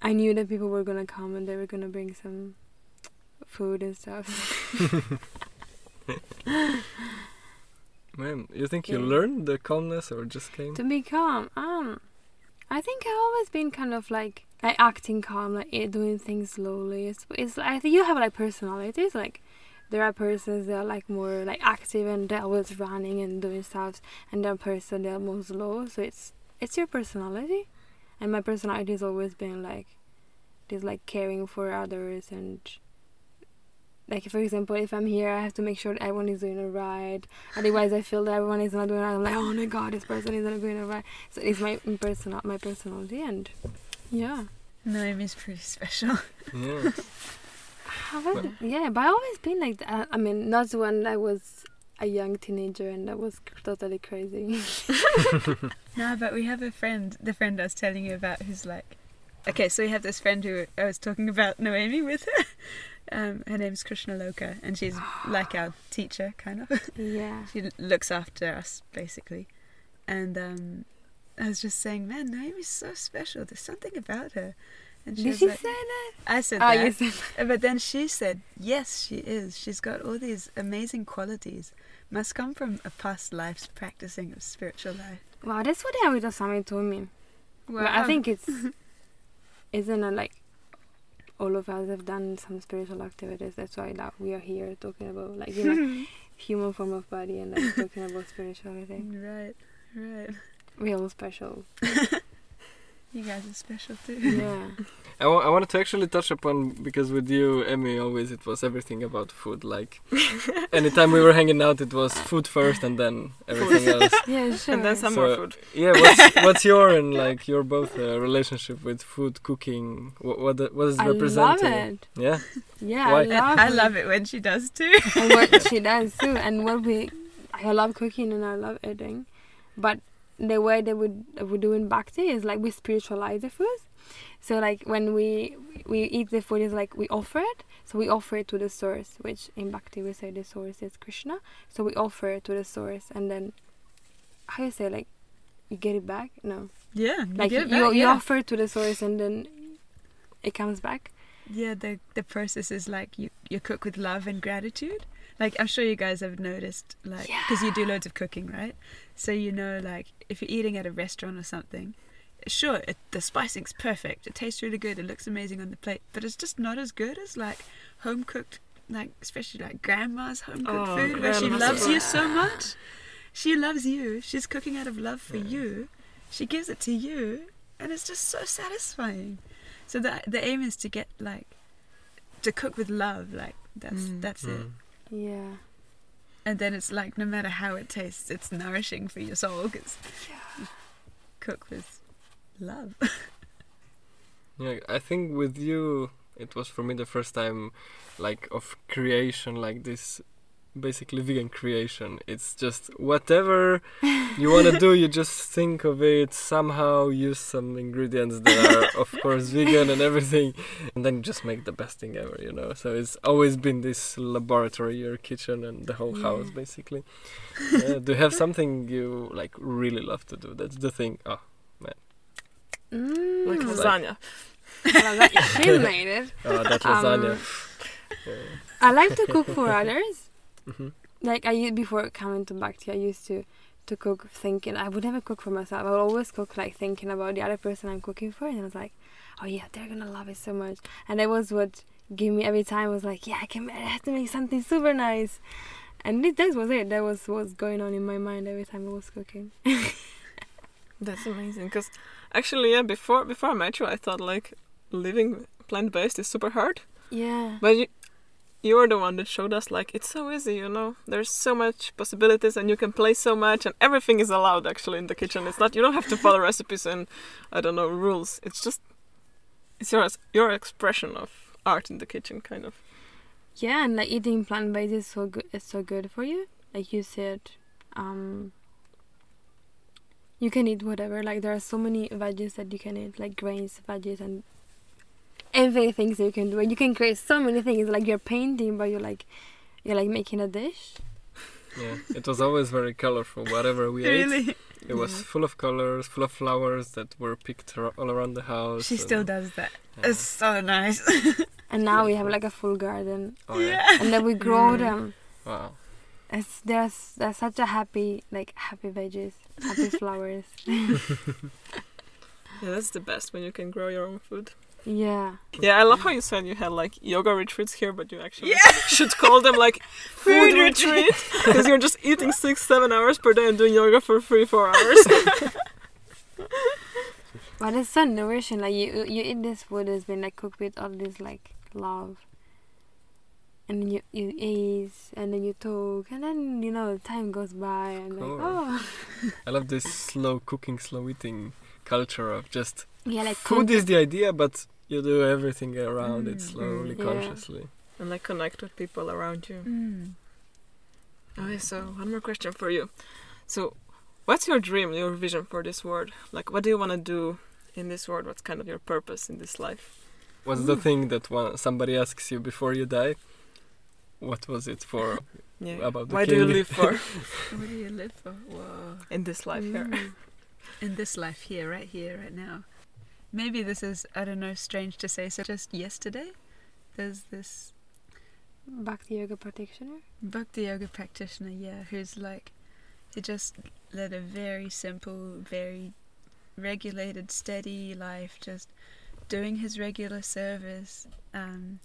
Speaker 4: I knew that people were gonna come and they were gonna bring some food and stuff.
Speaker 2: Man, you think you learned the calmness or just came?
Speaker 4: to be calm, um, I think I've always been kind of like like acting calm, like eh, doing things slowly. It's, it's I think you have like personalities. Like there are persons that are like more like active and they're always running and doing stuff, and are person that are more slow. So it's it's your personality, and my personality has always been like this like caring for others and. Like for example, if I'm here, I have to make sure that everyone is doing it right. Otherwise, I feel that everyone is not doing it. right. I'm like, oh my god, this person is not doing it right. So it's my personal my personality and yeah.
Speaker 3: Noemi's pretty special.
Speaker 2: Yeah.
Speaker 4: How was? Yeah, but I always been like that. I mean, not when I was a young teenager and that was totally crazy. [LAUGHS]
Speaker 3: No, but we have a friend, the friend I was telling you about, who's like, okay, so we have this friend who I was talking about Noemi with her. Um, her name's Krishna Loka, and she's [GASPS] like our teacher, kind of. [LAUGHS]
Speaker 4: yeah.
Speaker 3: she looks after us, basically. And um, I was just saying, man, Noemi's so special. There's something about her. And she
Speaker 4: Did she
Speaker 3: like,
Speaker 4: say that?
Speaker 3: I said
Speaker 4: Oh,
Speaker 3: that.
Speaker 4: you said
Speaker 3: Uh, But then she said, yes, she is. She's got all these amazing qualities. Must come from a past life's practicing of spiritual life.
Speaker 4: Wow, that's what Arita Sami told me. But I think it's [LAUGHS] isn't it like all of us have done some spiritual activities. That's why like we are here talking about like you know [LAUGHS] human form of body and like talking about spirituality.
Speaker 3: right, right.
Speaker 4: We're all special. [LAUGHS]
Speaker 3: You guys are special too.
Speaker 4: Yeah. [LAUGHS]
Speaker 2: I I wanted to actually touch upon because with you, Emmy, always it was everything about food. Like [LAUGHS] anytime we were hanging out, it was food first and then everything else. [LAUGHS]
Speaker 4: Yeah, sure.
Speaker 1: and then some
Speaker 2: So,
Speaker 1: more food.
Speaker 2: Yeah, what's [LAUGHS] what's your and like your both uh, relationship with food, cooking? What what, the- what does it
Speaker 4: I
Speaker 2: represent?
Speaker 4: love it.
Speaker 2: Yeah,
Speaker 4: Yeah,
Speaker 2: Why?
Speaker 4: I love
Speaker 3: I
Speaker 4: it.
Speaker 3: love it when she does too.
Speaker 4: and what she does too, and what we, I love cooking and I love eating, but the way that we we do in Bhakti is like we spiritualize the food. So like when we we eat the food is like we offer it. So we offer it to the source, which in Bhakti we say the source is Krishna. So we offer it to the source, and then how you say like you get it back? No,
Speaker 3: Yeah, you
Speaker 4: like
Speaker 3: get it
Speaker 4: you
Speaker 3: back,
Speaker 4: you
Speaker 3: yeah.
Speaker 4: offer it to the source, and then it comes back.
Speaker 3: Yeah, the the process is like you you cook with love and gratitude. Like I'm sure you guys have noticed, like because you do loads of cooking, right? So you know, like if you're eating at a restaurant or something, sure, it, the spicing's perfect. It tastes really good. It looks amazing on the plate, but it's just not as good as like home cooked, like especially like grandma's home cooked
Speaker 1: Oh,
Speaker 3: food where she loves you so much. She loves you. She's cooking out of love for
Speaker 2: Yeah.
Speaker 3: you. She gives it to you, and it's just so satisfying. So the the aim is to get like to cook with love. Like that's
Speaker 1: Mm.
Speaker 3: that's it.
Speaker 2: Mm.
Speaker 4: Yeah.
Speaker 3: And then it's like no matter how it tastes, it's nourishing for your soul because you cook with love. [LAUGHS]
Speaker 2: yeah. I think with you, it was for me the first time, like of creation, like this, basically vegan creation. It's just whatever you want to do, you just think of it somehow, use some ingredients that are, of [LAUGHS] course, vegan and everything, and then you just make the best thing ever, you know. So it's always been this laboratory, your kitchen, and the whole house, basically. Yeah, do you have something you like really love to do? That's the thing. Oh,
Speaker 4: Mm.
Speaker 1: Like
Speaker 2: Like-
Speaker 1: lasagna.
Speaker 4: Lasagna. she made it. [LAUGHS]
Speaker 2: oh that
Speaker 4: Um,
Speaker 2: lasagna. Yeah.
Speaker 4: I like to cook for [LAUGHS] others.
Speaker 2: Mhm.
Speaker 4: Like I used before coming to Bhakti, I used to to cook thinking I would never cook for myself. I would always cook like thinking about the other person I'm cooking for, and I was like, oh yeah, they're gonna love it so much. And that was what gave me every time was like, yeah, I can, I have to make something super nice. And this, that was it. That was what's going on in my mind every time I was cooking. [LAUGHS]
Speaker 1: That's amazing. Because actually, yeah, before before I met you, I thought like living plant based is super hard.
Speaker 4: Yeah.
Speaker 1: But you, you're the one that showed us like it's so easy, you know. There's so much possibilities, and you can play so much, and everything is allowed actually in the kitchen. It's not you don't have to follow [LAUGHS] recipes and I don't know rules. It's just it's your your expression of art in the kitchen, kind of.
Speaker 4: Yeah, and like eating plant based is so good. It's so good for you. Like you said, um, you can eat whatever. Like there are so many veggies that you can eat, like grains, veggies, and everything things you can do. And you can create so many things. Like you're painting, but you're like you're like making a dish.
Speaker 2: Yeah, it was always very colorful. Whatever we [LAUGHS] ate, it was
Speaker 1: Yeah.
Speaker 2: full of colors, full of flowers that were picked ar- all around the house.
Speaker 3: She still does that.
Speaker 2: yeah.
Speaker 3: It's so nice.
Speaker 4: And now we have like a full garden,
Speaker 2: Oh yeah.
Speaker 4: and then we grow
Speaker 1: Mm.
Speaker 4: them.
Speaker 2: Wow.
Speaker 4: It's there's there's such a happy like happy veggies, happy [LAUGHS] flowers. [LAUGHS]
Speaker 1: Yeah, that's the best when you can grow your own food.
Speaker 4: Yeah.
Speaker 1: Yeah, I love how you said you had like yoga retreats here, but you actually
Speaker 3: Yeah. [LAUGHS]
Speaker 1: should call them like food
Speaker 3: Food
Speaker 1: retreat because you're just eating six, seven hours per day and doing yoga for three, four hours.
Speaker 4: But it's so nourishing. Like you, you eat this food that's been like cooked with all this like love, and then you you eat, and then you talk, and then you know time goes by, and
Speaker 2: Cool.
Speaker 4: like oh
Speaker 2: I love this slow cooking, slow eating culture of just
Speaker 4: yeah, like
Speaker 2: food is the idea, but you do everything around it
Speaker 3: Mm,
Speaker 2: slowly,
Speaker 3: mm.
Speaker 4: Yeah.
Speaker 2: consciously.
Speaker 1: and like connect with people around you.
Speaker 3: Mm.
Speaker 1: Okay, so one more question for you. So, what's your dream, your vision for this world? Like, what do you want to do in this world? What's kind of your purpose in this life?
Speaker 2: What's the thing that one, somebody asks you before you die? What was it for? [LAUGHS]
Speaker 1: Yeah.
Speaker 2: About the
Speaker 1: Why do you live for [LAUGHS]
Speaker 3: What do you live for? Whoa.
Speaker 1: in this life here?
Speaker 3: Mm. In this life here, right here, right now. Maybe this is, I don't know, strange to say. So just yesterday, there's this
Speaker 4: Bhakti yoga practitioner.
Speaker 3: Bhakti yoga practitioner, yeah, who's like, he just led a very simple, very regulated, steady life, just doing his regular service. Um,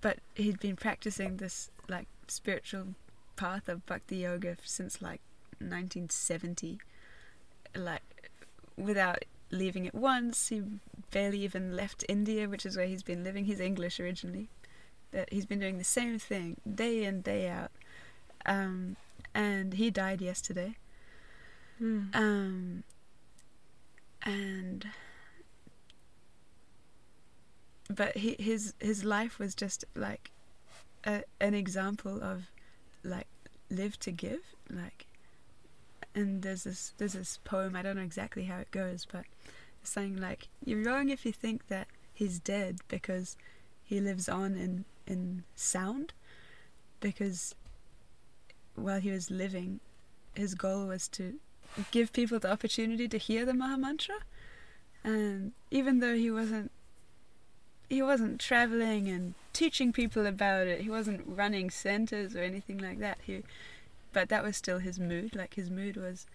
Speaker 3: but he'd been practicing this like spiritual path of bhakti yoga since like 1970, like without leaving it once. He barely even left India, which is where he's been living. He's English originally that he's been doing the same thing day in day out um, and he died yesterday
Speaker 1: Mm.
Speaker 3: um, and but he, his his life was just like a, an example of like live to give like and there's this there's this poem I don't know exactly how it goes but saying like you're wrong if you think that he's dead because he lives on in in sound because while he was living his goal was to give people the opportunity to hear the Maha Mantra and even though he wasn't he wasn't traveling and teaching people about it. He wasn't running centers or anything like that. He but that was still his mood. Like his mood was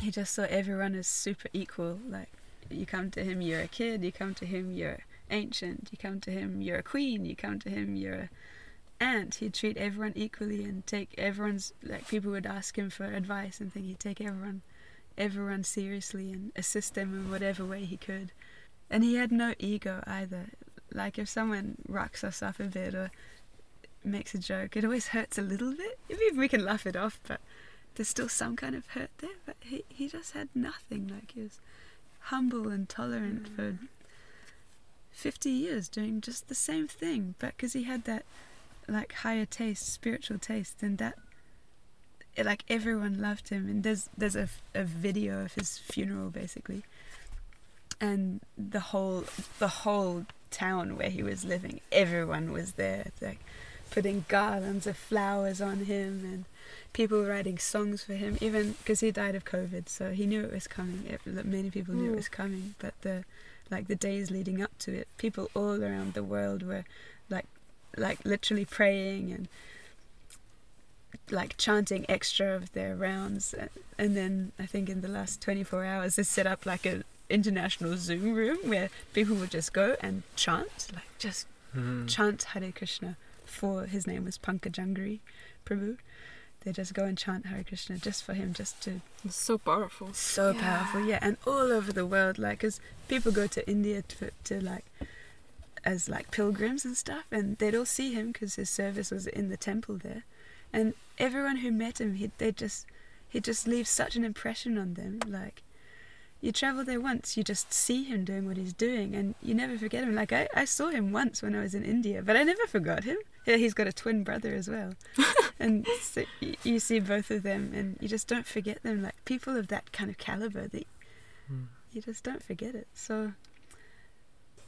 Speaker 3: he just saw everyone as super equal. Like you come to him you're a kid. You come to him you're ancient. You come to him you're a queen. You come to him you're a aunt he'd treat everyone equally and take everyone's like people would ask him for advice and think he'd take everyone everyone seriously and assist them in whatever way he could and he had no ego either. Like if someone rocks us up a bit or makes a joke it always hurts a little bit. Maybe we can laugh it off but there's still some kind of hurt there. But he, he just had nothing. Like he was humble and tolerant for mm. 50 years doing just the same thing. But because he had that like higher taste spiritual taste and that it, like everyone loved him. And there's there's a, a video of his funeral basically and the whole the whole town where he was living everyone was there like putting garlands of flowers on him and people writing songs for him even because he died of covid so he knew it was coming it, many people knew it
Speaker 4: Mm.
Speaker 3: was coming but the like the days leading up to it people all around the world were like like literally praying and like chanting extra of their rounds and, and then i think in the last 24 hours they set up like an international zoom room where people would just go and chant like just
Speaker 2: Mhm.
Speaker 3: chant Hare Krishna for his name was Pankajanghri Prabhu. They just go and chant Hare Krishna just for him, just to
Speaker 1: It's so powerful.
Speaker 3: so
Speaker 4: Yeah.
Speaker 3: powerful, yeah, and all over the world, like, cause people go to India to, to like as like pilgrims and stuff, and they'd all see him because his service was in the temple there, and everyone who met him, he they just he just leaves such an impression on them. Like you travel there once, you just see him doing what he's doing, and you never forget him. Like I, I saw him once when I was in India, but I never forgot him. Yeah, he's got a twin brother as well, [LAUGHS] and so y- you see both of them, and you just don't forget them. Like people of that kind of caliber, that
Speaker 2: Mm.
Speaker 3: you just don't forget it. So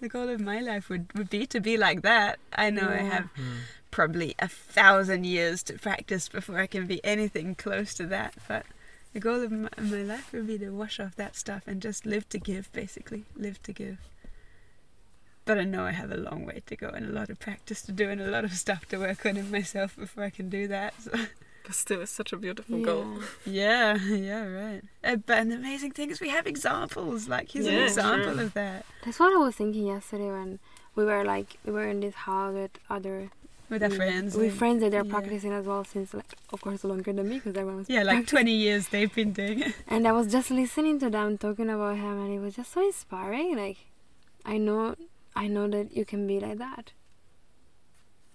Speaker 3: the goal of my life would, would be to be like that. I know I have
Speaker 2: Mm.
Speaker 3: probably a thousand years to practice before I can be anything close to that, but the goal of my, my life would be to wash off that stuff and just live to give, basically. Live to give. But I know I have a long way to go and a lot of practice to do and a lot of stuff to work on in myself before I can do that. So.
Speaker 1: But still, it's such a beautiful goal.
Speaker 3: Yeah, yeah, right. Uh, but an amazing thing is we have examples. Like he's an example
Speaker 1: true.
Speaker 3: of that
Speaker 4: That's what I was thinking yesterday when we were like we were in this house with other
Speaker 3: with our
Speaker 4: with- mm.
Speaker 3: friends.
Speaker 4: with friends that they're
Speaker 3: yeah.
Speaker 4: practicing as well since like of course longer than me because everyone was
Speaker 3: Yeah, like
Speaker 4: practicing.
Speaker 3: twenty years they've been doing it. [LAUGHS]
Speaker 4: And I was just listening to them talking about him, and it was just so inspiring. Like, I know, I know that you can be like that.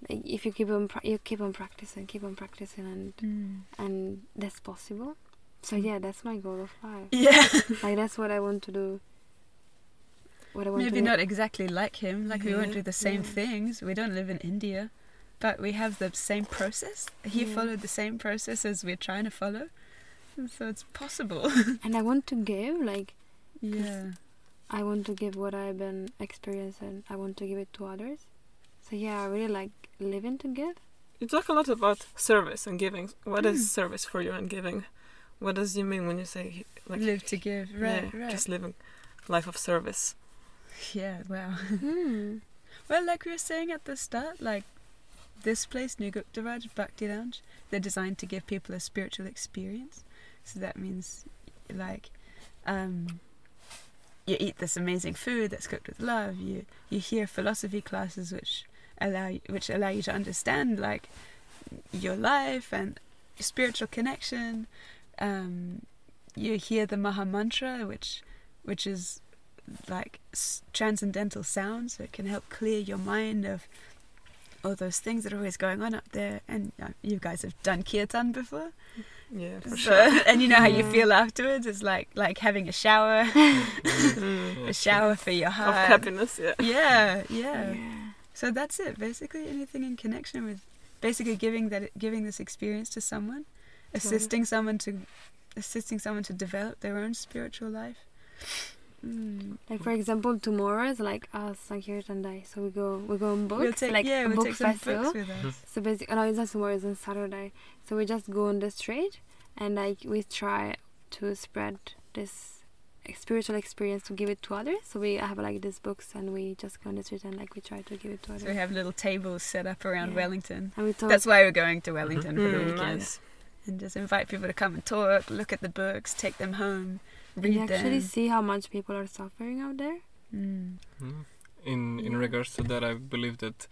Speaker 4: Like, if you keep on, pra- you keep on practicing, keep on practicing, and mm. and that's possible. So mm. yeah, that's my goal of life.
Speaker 3: Yeah, [LAUGHS]
Speaker 4: Like that's what I want to do. What I want
Speaker 3: maybe not exactly like him. Like we won't do the same
Speaker 4: yeah.
Speaker 3: things. We don't live in India, but we have the same process. He
Speaker 4: Yeah.
Speaker 3: followed the same process as we're trying to follow, and so it's possible. [LAUGHS]
Speaker 4: And I want to give. Like
Speaker 3: yeah,
Speaker 4: I want to give what I've been experiencing. I want to give it to others. So yeah, I really like living to give.
Speaker 1: You talk a lot about service and giving. What is
Speaker 3: Mm.
Speaker 1: service for you and giving? What does you mean when you say like
Speaker 3: live to give. Right,
Speaker 1: yeah,
Speaker 3: right.
Speaker 1: just living life of service? [LAUGHS]
Speaker 3: yeah, wow.
Speaker 4: Hmm. [LAUGHS]
Speaker 3: Well, like we were saying at the start, like this place, Nuguktaraj Bhakti Lounge, they're designed to give people a spiritual experience. So that means, like, um, you eat this amazing food that's cooked with love. You you hear philosophy classes which allow which allow you to understand like your life and spiritual connection. Um, you hear the Maha Mantra, which which is like transcendental sound, so it can help clear your mind of all those things that are always going on up there. And uh, you guys have done kirtan before,
Speaker 1: Yeah, for
Speaker 3: so,
Speaker 1: sure. [LAUGHS]
Speaker 3: and you know how you feel afterwards. It's like like having a shower, [LAUGHS] [LAUGHS]
Speaker 1: Mm.
Speaker 3: a shower for your heart.
Speaker 1: Of happiness, yeah.
Speaker 3: Yeah, yeah.
Speaker 4: Yeah.
Speaker 3: So that's it. Basically, anything in connection with, basically giving that giving this experience to someone, assisting someone to, assisting someone to develop their own spiritual life. Mm.
Speaker 4: Like for example, tomorrow is like us Sankirtan Day, so we go we go on books,
Speaker 3: we'll take
Speaker 4: like
Speaker 3: yeah, we'll
Speaker 4: book
Speaker 3: take some
Speaker 4: festival.
Speaker 3: books with us.
Speaker 4: So basically, no, it's not tomorrow. It's on Saturday. So we just go on the street and like we try to spread this spiritual experience to give it to others. So we have like these books and we just go on the street and like we try to give it to others.
Speaker 3: So we have little tables set up around
Speaker 4: Yeah.
Speaker 3: Wellington.
Speaker 4: and we talk.
Speaker 3: That's why we're going to Wellington for the
Speaker 1: Mm,
Speaker 3: weekend.
Speaker 1: nice.
Speaker 3: And just invite people to come and talk, look at the books, take them home, read
Speaker 4: you actually
Speaker 3: them.
Speaker 4: see how much people are suffering out there.
Speaker 3: Mm.
Speaker 2: Mm. In in
Speaker 3: Yeah.
Speaker 2: regards to that, I believe that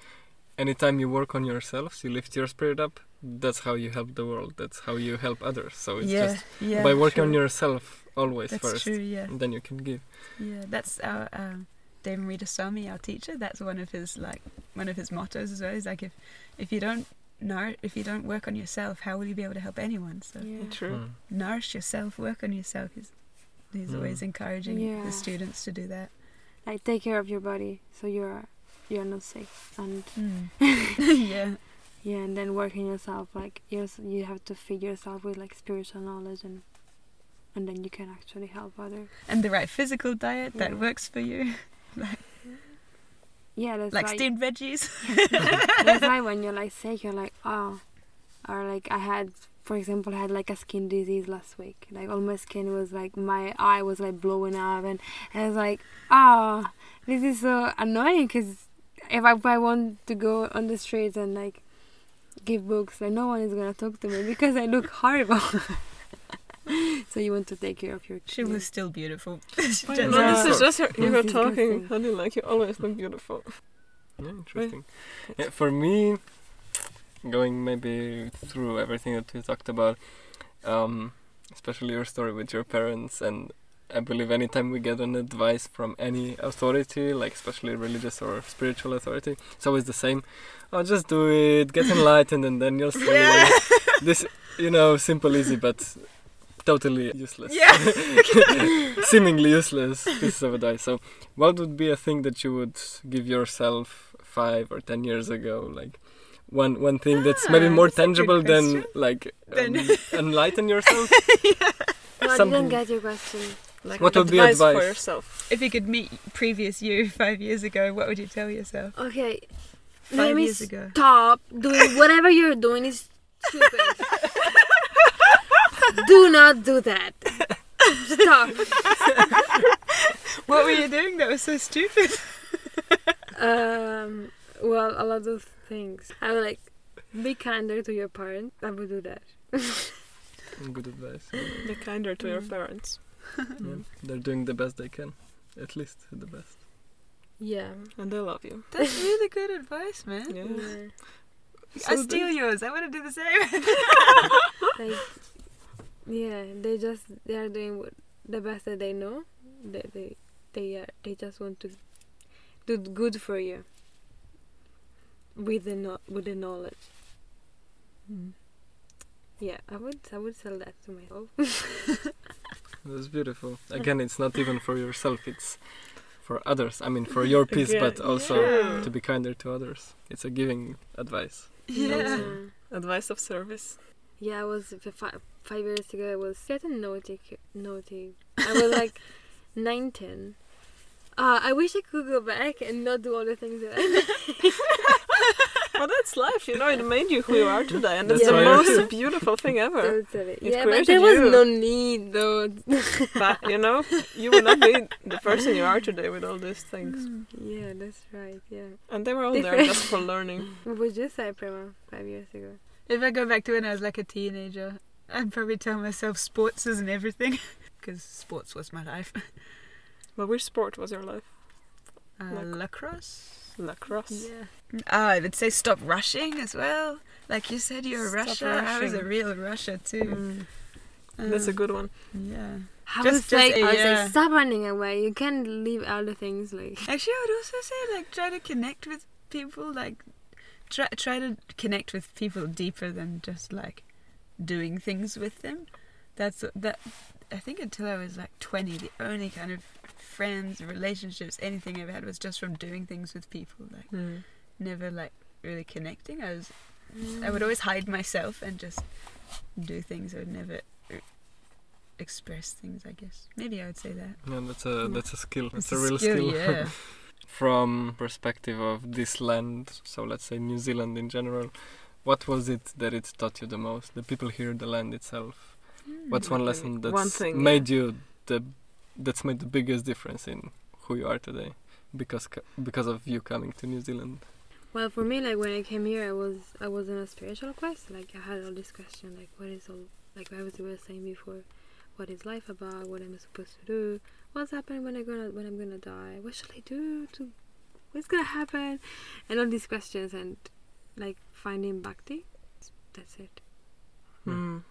Speaker 2: anytime you work on yourselves, you lift your spirit up. That's how you help the world. That's how you help others. So it's
Speaker 3: yeah,
Speaker 2: just
Speaker 3: yeah.
Speaker 2: by working on yourself always
Speaker 3: That's
Speaker 2: first,
Speaker 3: true. Yeah,
Speaker 2: then you can give.
Speaker 3: yeah. That's our um, Devamrita Swami, our teacher. That's one of his like one of his mottos as well. He's like if if you don't nour- if you don't work on yourself, how will you be able to help anyone? So
Speaker 4: Yeah.
Speaker 1: True.
Speaker 2: Mm.
Speaker 3: nourish yourself, work on yourself. He's he's
Speaker 2: Mm.
Speaker 3: always encouraging
Speaker 4: Yeah.
Speaker 3: the students to do that.
Speaker 4: Like take care of your body so you're you're not sick and [LAUGHS]
Speaker 3: yeah.
Speaker 4: yeah and then working yourself like you you have to feed yourself with like spiritual knowledge and and then you can actually help others.
Speaker 3: And the right physical diet
Speaker 4: Yeah.
Speaker 3: that works for you, [LAUGHS] like
Speaker 4: Yeah, that's
Speaker 3: like
Speaker 4: why,
Speaker 3: steamed veggies. [LAUGHS]
Speaker 4: that's why when you're like sick, you're like, oh, or like I had, for example, I had like a skin disease last week. Like all my skin was like my eye was like blowing up, and, and I was like, oh, this is so annoying because if I, if I want to go on the streets and like give books, like no one is gonna talk to me because I look horrible. [LAUGHS] so you want to take care of your.
Speaker 3: She was still beautiful. [LAUGHS] She
Speaker 1: No,
Speaker 3: just-
Speaker 1: this is just her, you
Speaker 4: That's
Speaker 1: were talking.
Speaker 4: disgusting.
Speaker 1: How do you like? You always look beautiful.
Speaker 2: Yeah, interesting. Yeah, for me, going maybe through everything that we talked about, um, especially your story with your parents and I believe anytime we get an advice from any authority, like especially religious or spiritual authority, it's always the same. Oh, just do it, get enlightened, and then you'll see.
Speaker 3: Yeah. [LAUGHS]
Speaker 2: This, you know, simple, easy, but totally useless.
Speaker 3: Yeah. [LAUGHS]
Speaker 2: Seemingly useless pieces of advice. So, what would be a thing that you would give yourself five or ten years ago? Like one one thing that's maybe
Speaker 3: Ah,
Speaker 2: more
Speaker 3: that's
Speaker 2: tangible than like
Speaker 3: Then-
Speaker 2: um, [LAUGHS] enlighten yourself. [LAUGHS]
Speaker 4: No, I
Speaker 2: Something-
Speaker 4: didn't get your question.
Speaker 1: Like
Speaker 2: What would be
Speaker 1: advice for yourself?
Speaker 3: If you could meet previous you five years ago, what would you tell yourself?
Speaker 4: Okay,
Speaker 3: Five
Speaker 4: let me
Speaker 3: years ago.
Speaker 4: stop doing [LAUGHS] whatever you're doing is stupid. do not do that. Stop.
Speaker 3: What were you doing that was so stupid?
Speaker 4: Um, well, a lot of things. I would like be kinder to your parents. I would do that. [LAUGHS]
Speaker 2: Good advice.
Speaker 1: Be kinder to your
Speaker 3: Mm.
Speaker 1: parents. [LAUGHS]
Speaker 2: Yeah. They're doing the best they can, at least the best.
Speaker 4: Yeah.
Speaker 1: And they love you.
Speaker 3: That's [LAUGHS] really good advice, man.
Speaker 1: Yeah.
Speaker 4: yeah.
Speaker 3: I
Speaker 1: So
Speaker 3: steal yours. I want to do the same.
Speaker 4: Like, yeah, they just they are doing what, the best that they know. They they they are they just want to do good for you. With the no, with the knowledge. Yeah, I would I would tell that to myself. [LAUGHS]
Speaker 2: That's beautiful. [LAUGHS] Again, it's not even for yourself; it's for others. I mean, for your [LAUGHS] peace,
Speaker 1: Again,
Speaker 2: but also
Speaker 3: yeah.
Speaker 2: to be kinder to others. It's a giving advice.
Speaker 3: Yeah.
Speaker 1: Advice of service.
Speaker 4: Yeah, I was f- fi- five years ago. I was getting naughty, naughty. I was like nine, ten. Uh, I wish I could go back and not do all the things that I [LAUGHS]
Speaker 1: Well, that's life, you know. It made you who you are today, and
Speaker 2: That's
Speaker 1: it's the most [LAUGHS] beautiful thing ever.
Speaker 4: totally.
Speaker 1: It
Speaker 4: Yeah, but there was
Speaker 1: you.
Speaker 4: no need though. [LAUGHS]
Speaker 1: but you know, you would not be the person you are today with all these things.
Speaker 4: yeah, that's right. Yeah.
Speaker 1: And they were all there just for learning.
Speaker 4: What would you say, Prema, five years ago?
Speaker 3: If I go back to when I was like a teenager, I'd probably tell myself sports isn't everything. Because sports was my life.
Speaker 1: But which sport was your life?
Speaker 3: Uh,
Speaker 1: Lac-
Speaker 3: lacrosse?
Speaker 1: Lacrosse.
Speaker 3: Yeah. Ah, I would say stop rushing as well. Like you said, you're a
Speaker 1: Stop
Speaker 3: rusher. I was a real rusher too.
Speaker 1: Mm. That's a good one.
Speaker 3: Yeah.
Speaker 4: I would
Speaker 3: Just-
Speaker 4: say,
Speaker 3: just,
Speaker 4: I would
Speaker 3: yeah.
Speaker 4: say, stop running away. You can't leave other things like.
Speaker 3: Actually, I would also say like try to connect with people. Like try try to connect with people deeper than just like doing things with them. That's that. I think until I was like twenty, the only kind of friends, relationships, anything I've had was just from doing things with people. Like
Speaker 1: Mm.
Speaker 3: Never like really connecting. I was I would always hide myself and just do things. I would never uh, express things. I guess maybe I would say that.
Speaker 2: Yeah, that's a that's a skill. It's,
Speaker 3: It's
Speaker 2: a
Speaker 3: a
Speaker 2: real
Speaker 3: skill,
Speaker 2: skill.
Speaker 3: yeah. [LAUGHS] [LAUGHS]
Speaker 2: From perspective of this land, so let's say New Zealand in general, what was it that it taught you the most? The people here, the land itself. What's one
Speaker 1: Mm,
Speaker 2: lesson that's
Speaker 1: one thing,
Speaker 2: made you the that's made the biggest difference in who you are today because because of you coming to New Zealand?
Speaker 4: Well, for me, like when I came here, I was I was in a spiritual quest. Like I had all this question, like what is all like I was was saying before, what is life about? What am I supposed to do? What's happening when I gonna when I'm gonna die? What should I do to? What's gonna happen? And all these questions and like finding bhakti. That's it.
Speaker 1: Mm.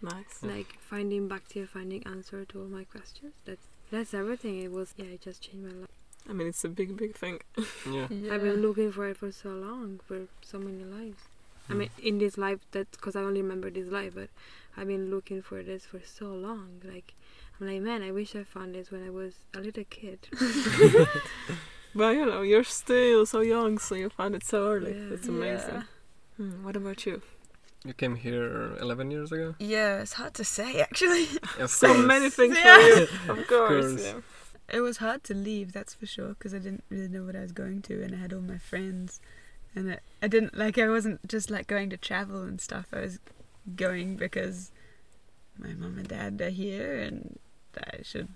Speaker 1: Nice.
Speaker 4: Like finding bhakti, finding answer to all my questions. That's that's everything. It was yeah. It just changed my life.
Speaker 1: I mean, it's a big, big thing. [LAUGHS]
Speaker 2: Yeah.
Speaker 4: I've been looking for it for so long, for so many lives. I mean, in this life, that because I only remember this life, but I've been looking for this for so long. Like, I'm like, man, I wish I found this when I was a little kid. [LAUGHS] [LAUGHS]
Speaker 1: But you know, you're still so young, so you found it so early.
Speaker 4: Yeah.
Speaker 1: It's amazing. Hmm, what about you?
Speaker 2: You came here 11 years ago.
Speaker 3: Yeah, it's hard to say actually.
Speaker 1: So
Speaker 2: course.
Speaker 1: many things
Speaker 3: Yeah.
Speaker 1: for you, of course.
Speaker 2: course.
Speaker 1: Yeah.
Speaker 3: It was hard to leave, that's for sure, because I didn't really know what I was going to, and I had all my friends, and I, I didn't like. I wasn't just like going to travel and stuff. I was going because my mum and dad are here, and I should.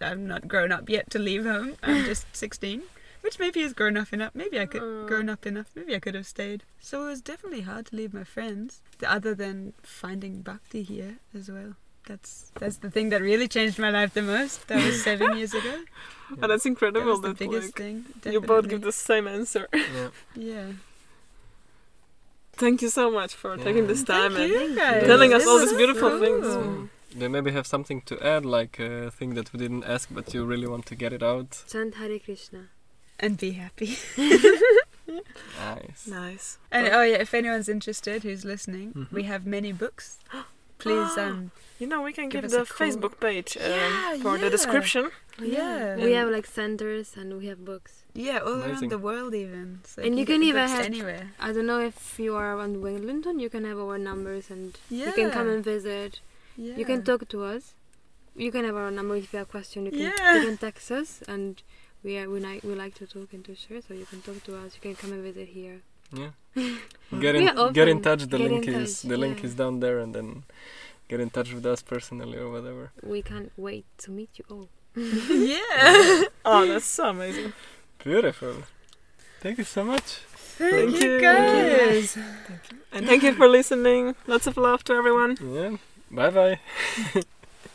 Speaker 3: I'm not grown up yet to leave home. I'm [LAUGHS] just 16, which maybe is grown up enough. Maybe I could
Speaker 4: Aw.
Speaker 3: grown up enough. Maybe I could have stayed. So it was definitely hard to leave my friends. Other than finding bhakti here as well. That's that's the thing that really changed my life the most. That was [LAUGHS] seven years ago.
Speaker 1: And that's
Speaker 3: That
Speaker 1: incredible
Speaker 3: was the
Speaker 1: that
Speaker 3: biggest
Speaker 1: like,
Speaker 3: thing.
Speaker 1: you both give the same answer.
Speaker 2: Yeah.
Speaker 3: Yeah.
Speaker 1: Thank you so much for
Speaker 2: Yeah.
Speaker 1: taking this time
Speaker 3: Thank
Speaker 1: and
Speaker 3: you guys.
Speaker 1: telling us
Speaker 3: This
Speaker 1: all these beautiful
Speaker 3: cool.
Speaker 1: things.
Speaker 2: Mm. they maybe have something to add, like a thing that we didn't ask, but you really want to get it out.
Speaker 4: Chant Hare Krishna.
Speaker 3: And be happy.
Speaker 2: Nice.
Speaker 1: Nice.
Speaker 3: And oh yeah, if anyone's interested who's listening,
Speaker 2: Mhm.
Speaker 3: we have many books. Please [GASPS] um
Speaker 1: You know, we can
Speaker 3: Give
Speaker 1: give,
Speaker 3: us a
Speaker 1: the
Speaker 3: call.
Speaker 1: Facebook page um,
Speaker 3: Yeah,
Speaker 1: for the description.
Speaker 3: Yeah.
Speaker 4: We have like centers and we have books.
Speaker 3: yeah, all
Speaker 2: Amazing.
Speaker 3: around the world even. So
Speaker 4: And you
Speaker 3: get
Speaker 4: can even have-
Speaker 3: anywhere.
Speaker 4: I don't know if you are around Wellington, you can have our numbers and
Speaker 3: Yeah.
Speaker 4: you can come and visit.
Speaker 3: yeah.
Speaker 4: You can talk to us. You can have our number if you have a question. You can
Speaker 3: Yeah.
Speaker 4: you can text us and we are we like we like to talk and to share. So you can talk to us. You can come and visit here.
Speaker 2: Yeah. [LAUGHS] Get in, get in touch. The
Speaker 4: Get
Speaker 2: link
Speaker 4: in
Speaker 2: is the link
Speaker 4: yeah.
Speaker 2: is down there, and then get in touch with us personally or whatever.
Speaker 4: We can't wait to meet you all. [LAUGHS]
Speaker 3: yeah. [LAUGHS]
Speaker 1: Oh, that's so amazing.
Speaker 2: Beautiful. Thank you so much.
Speaker 3: Thank,
Speaker 1: Thank
Speaker 3: you
Speaker 1: you.
Speaker 3: guys.
Speaker 1: And thank you for listening. Lots of love to everyone.
Speaker 2: Yeah. Bye bye. [LAUGHS]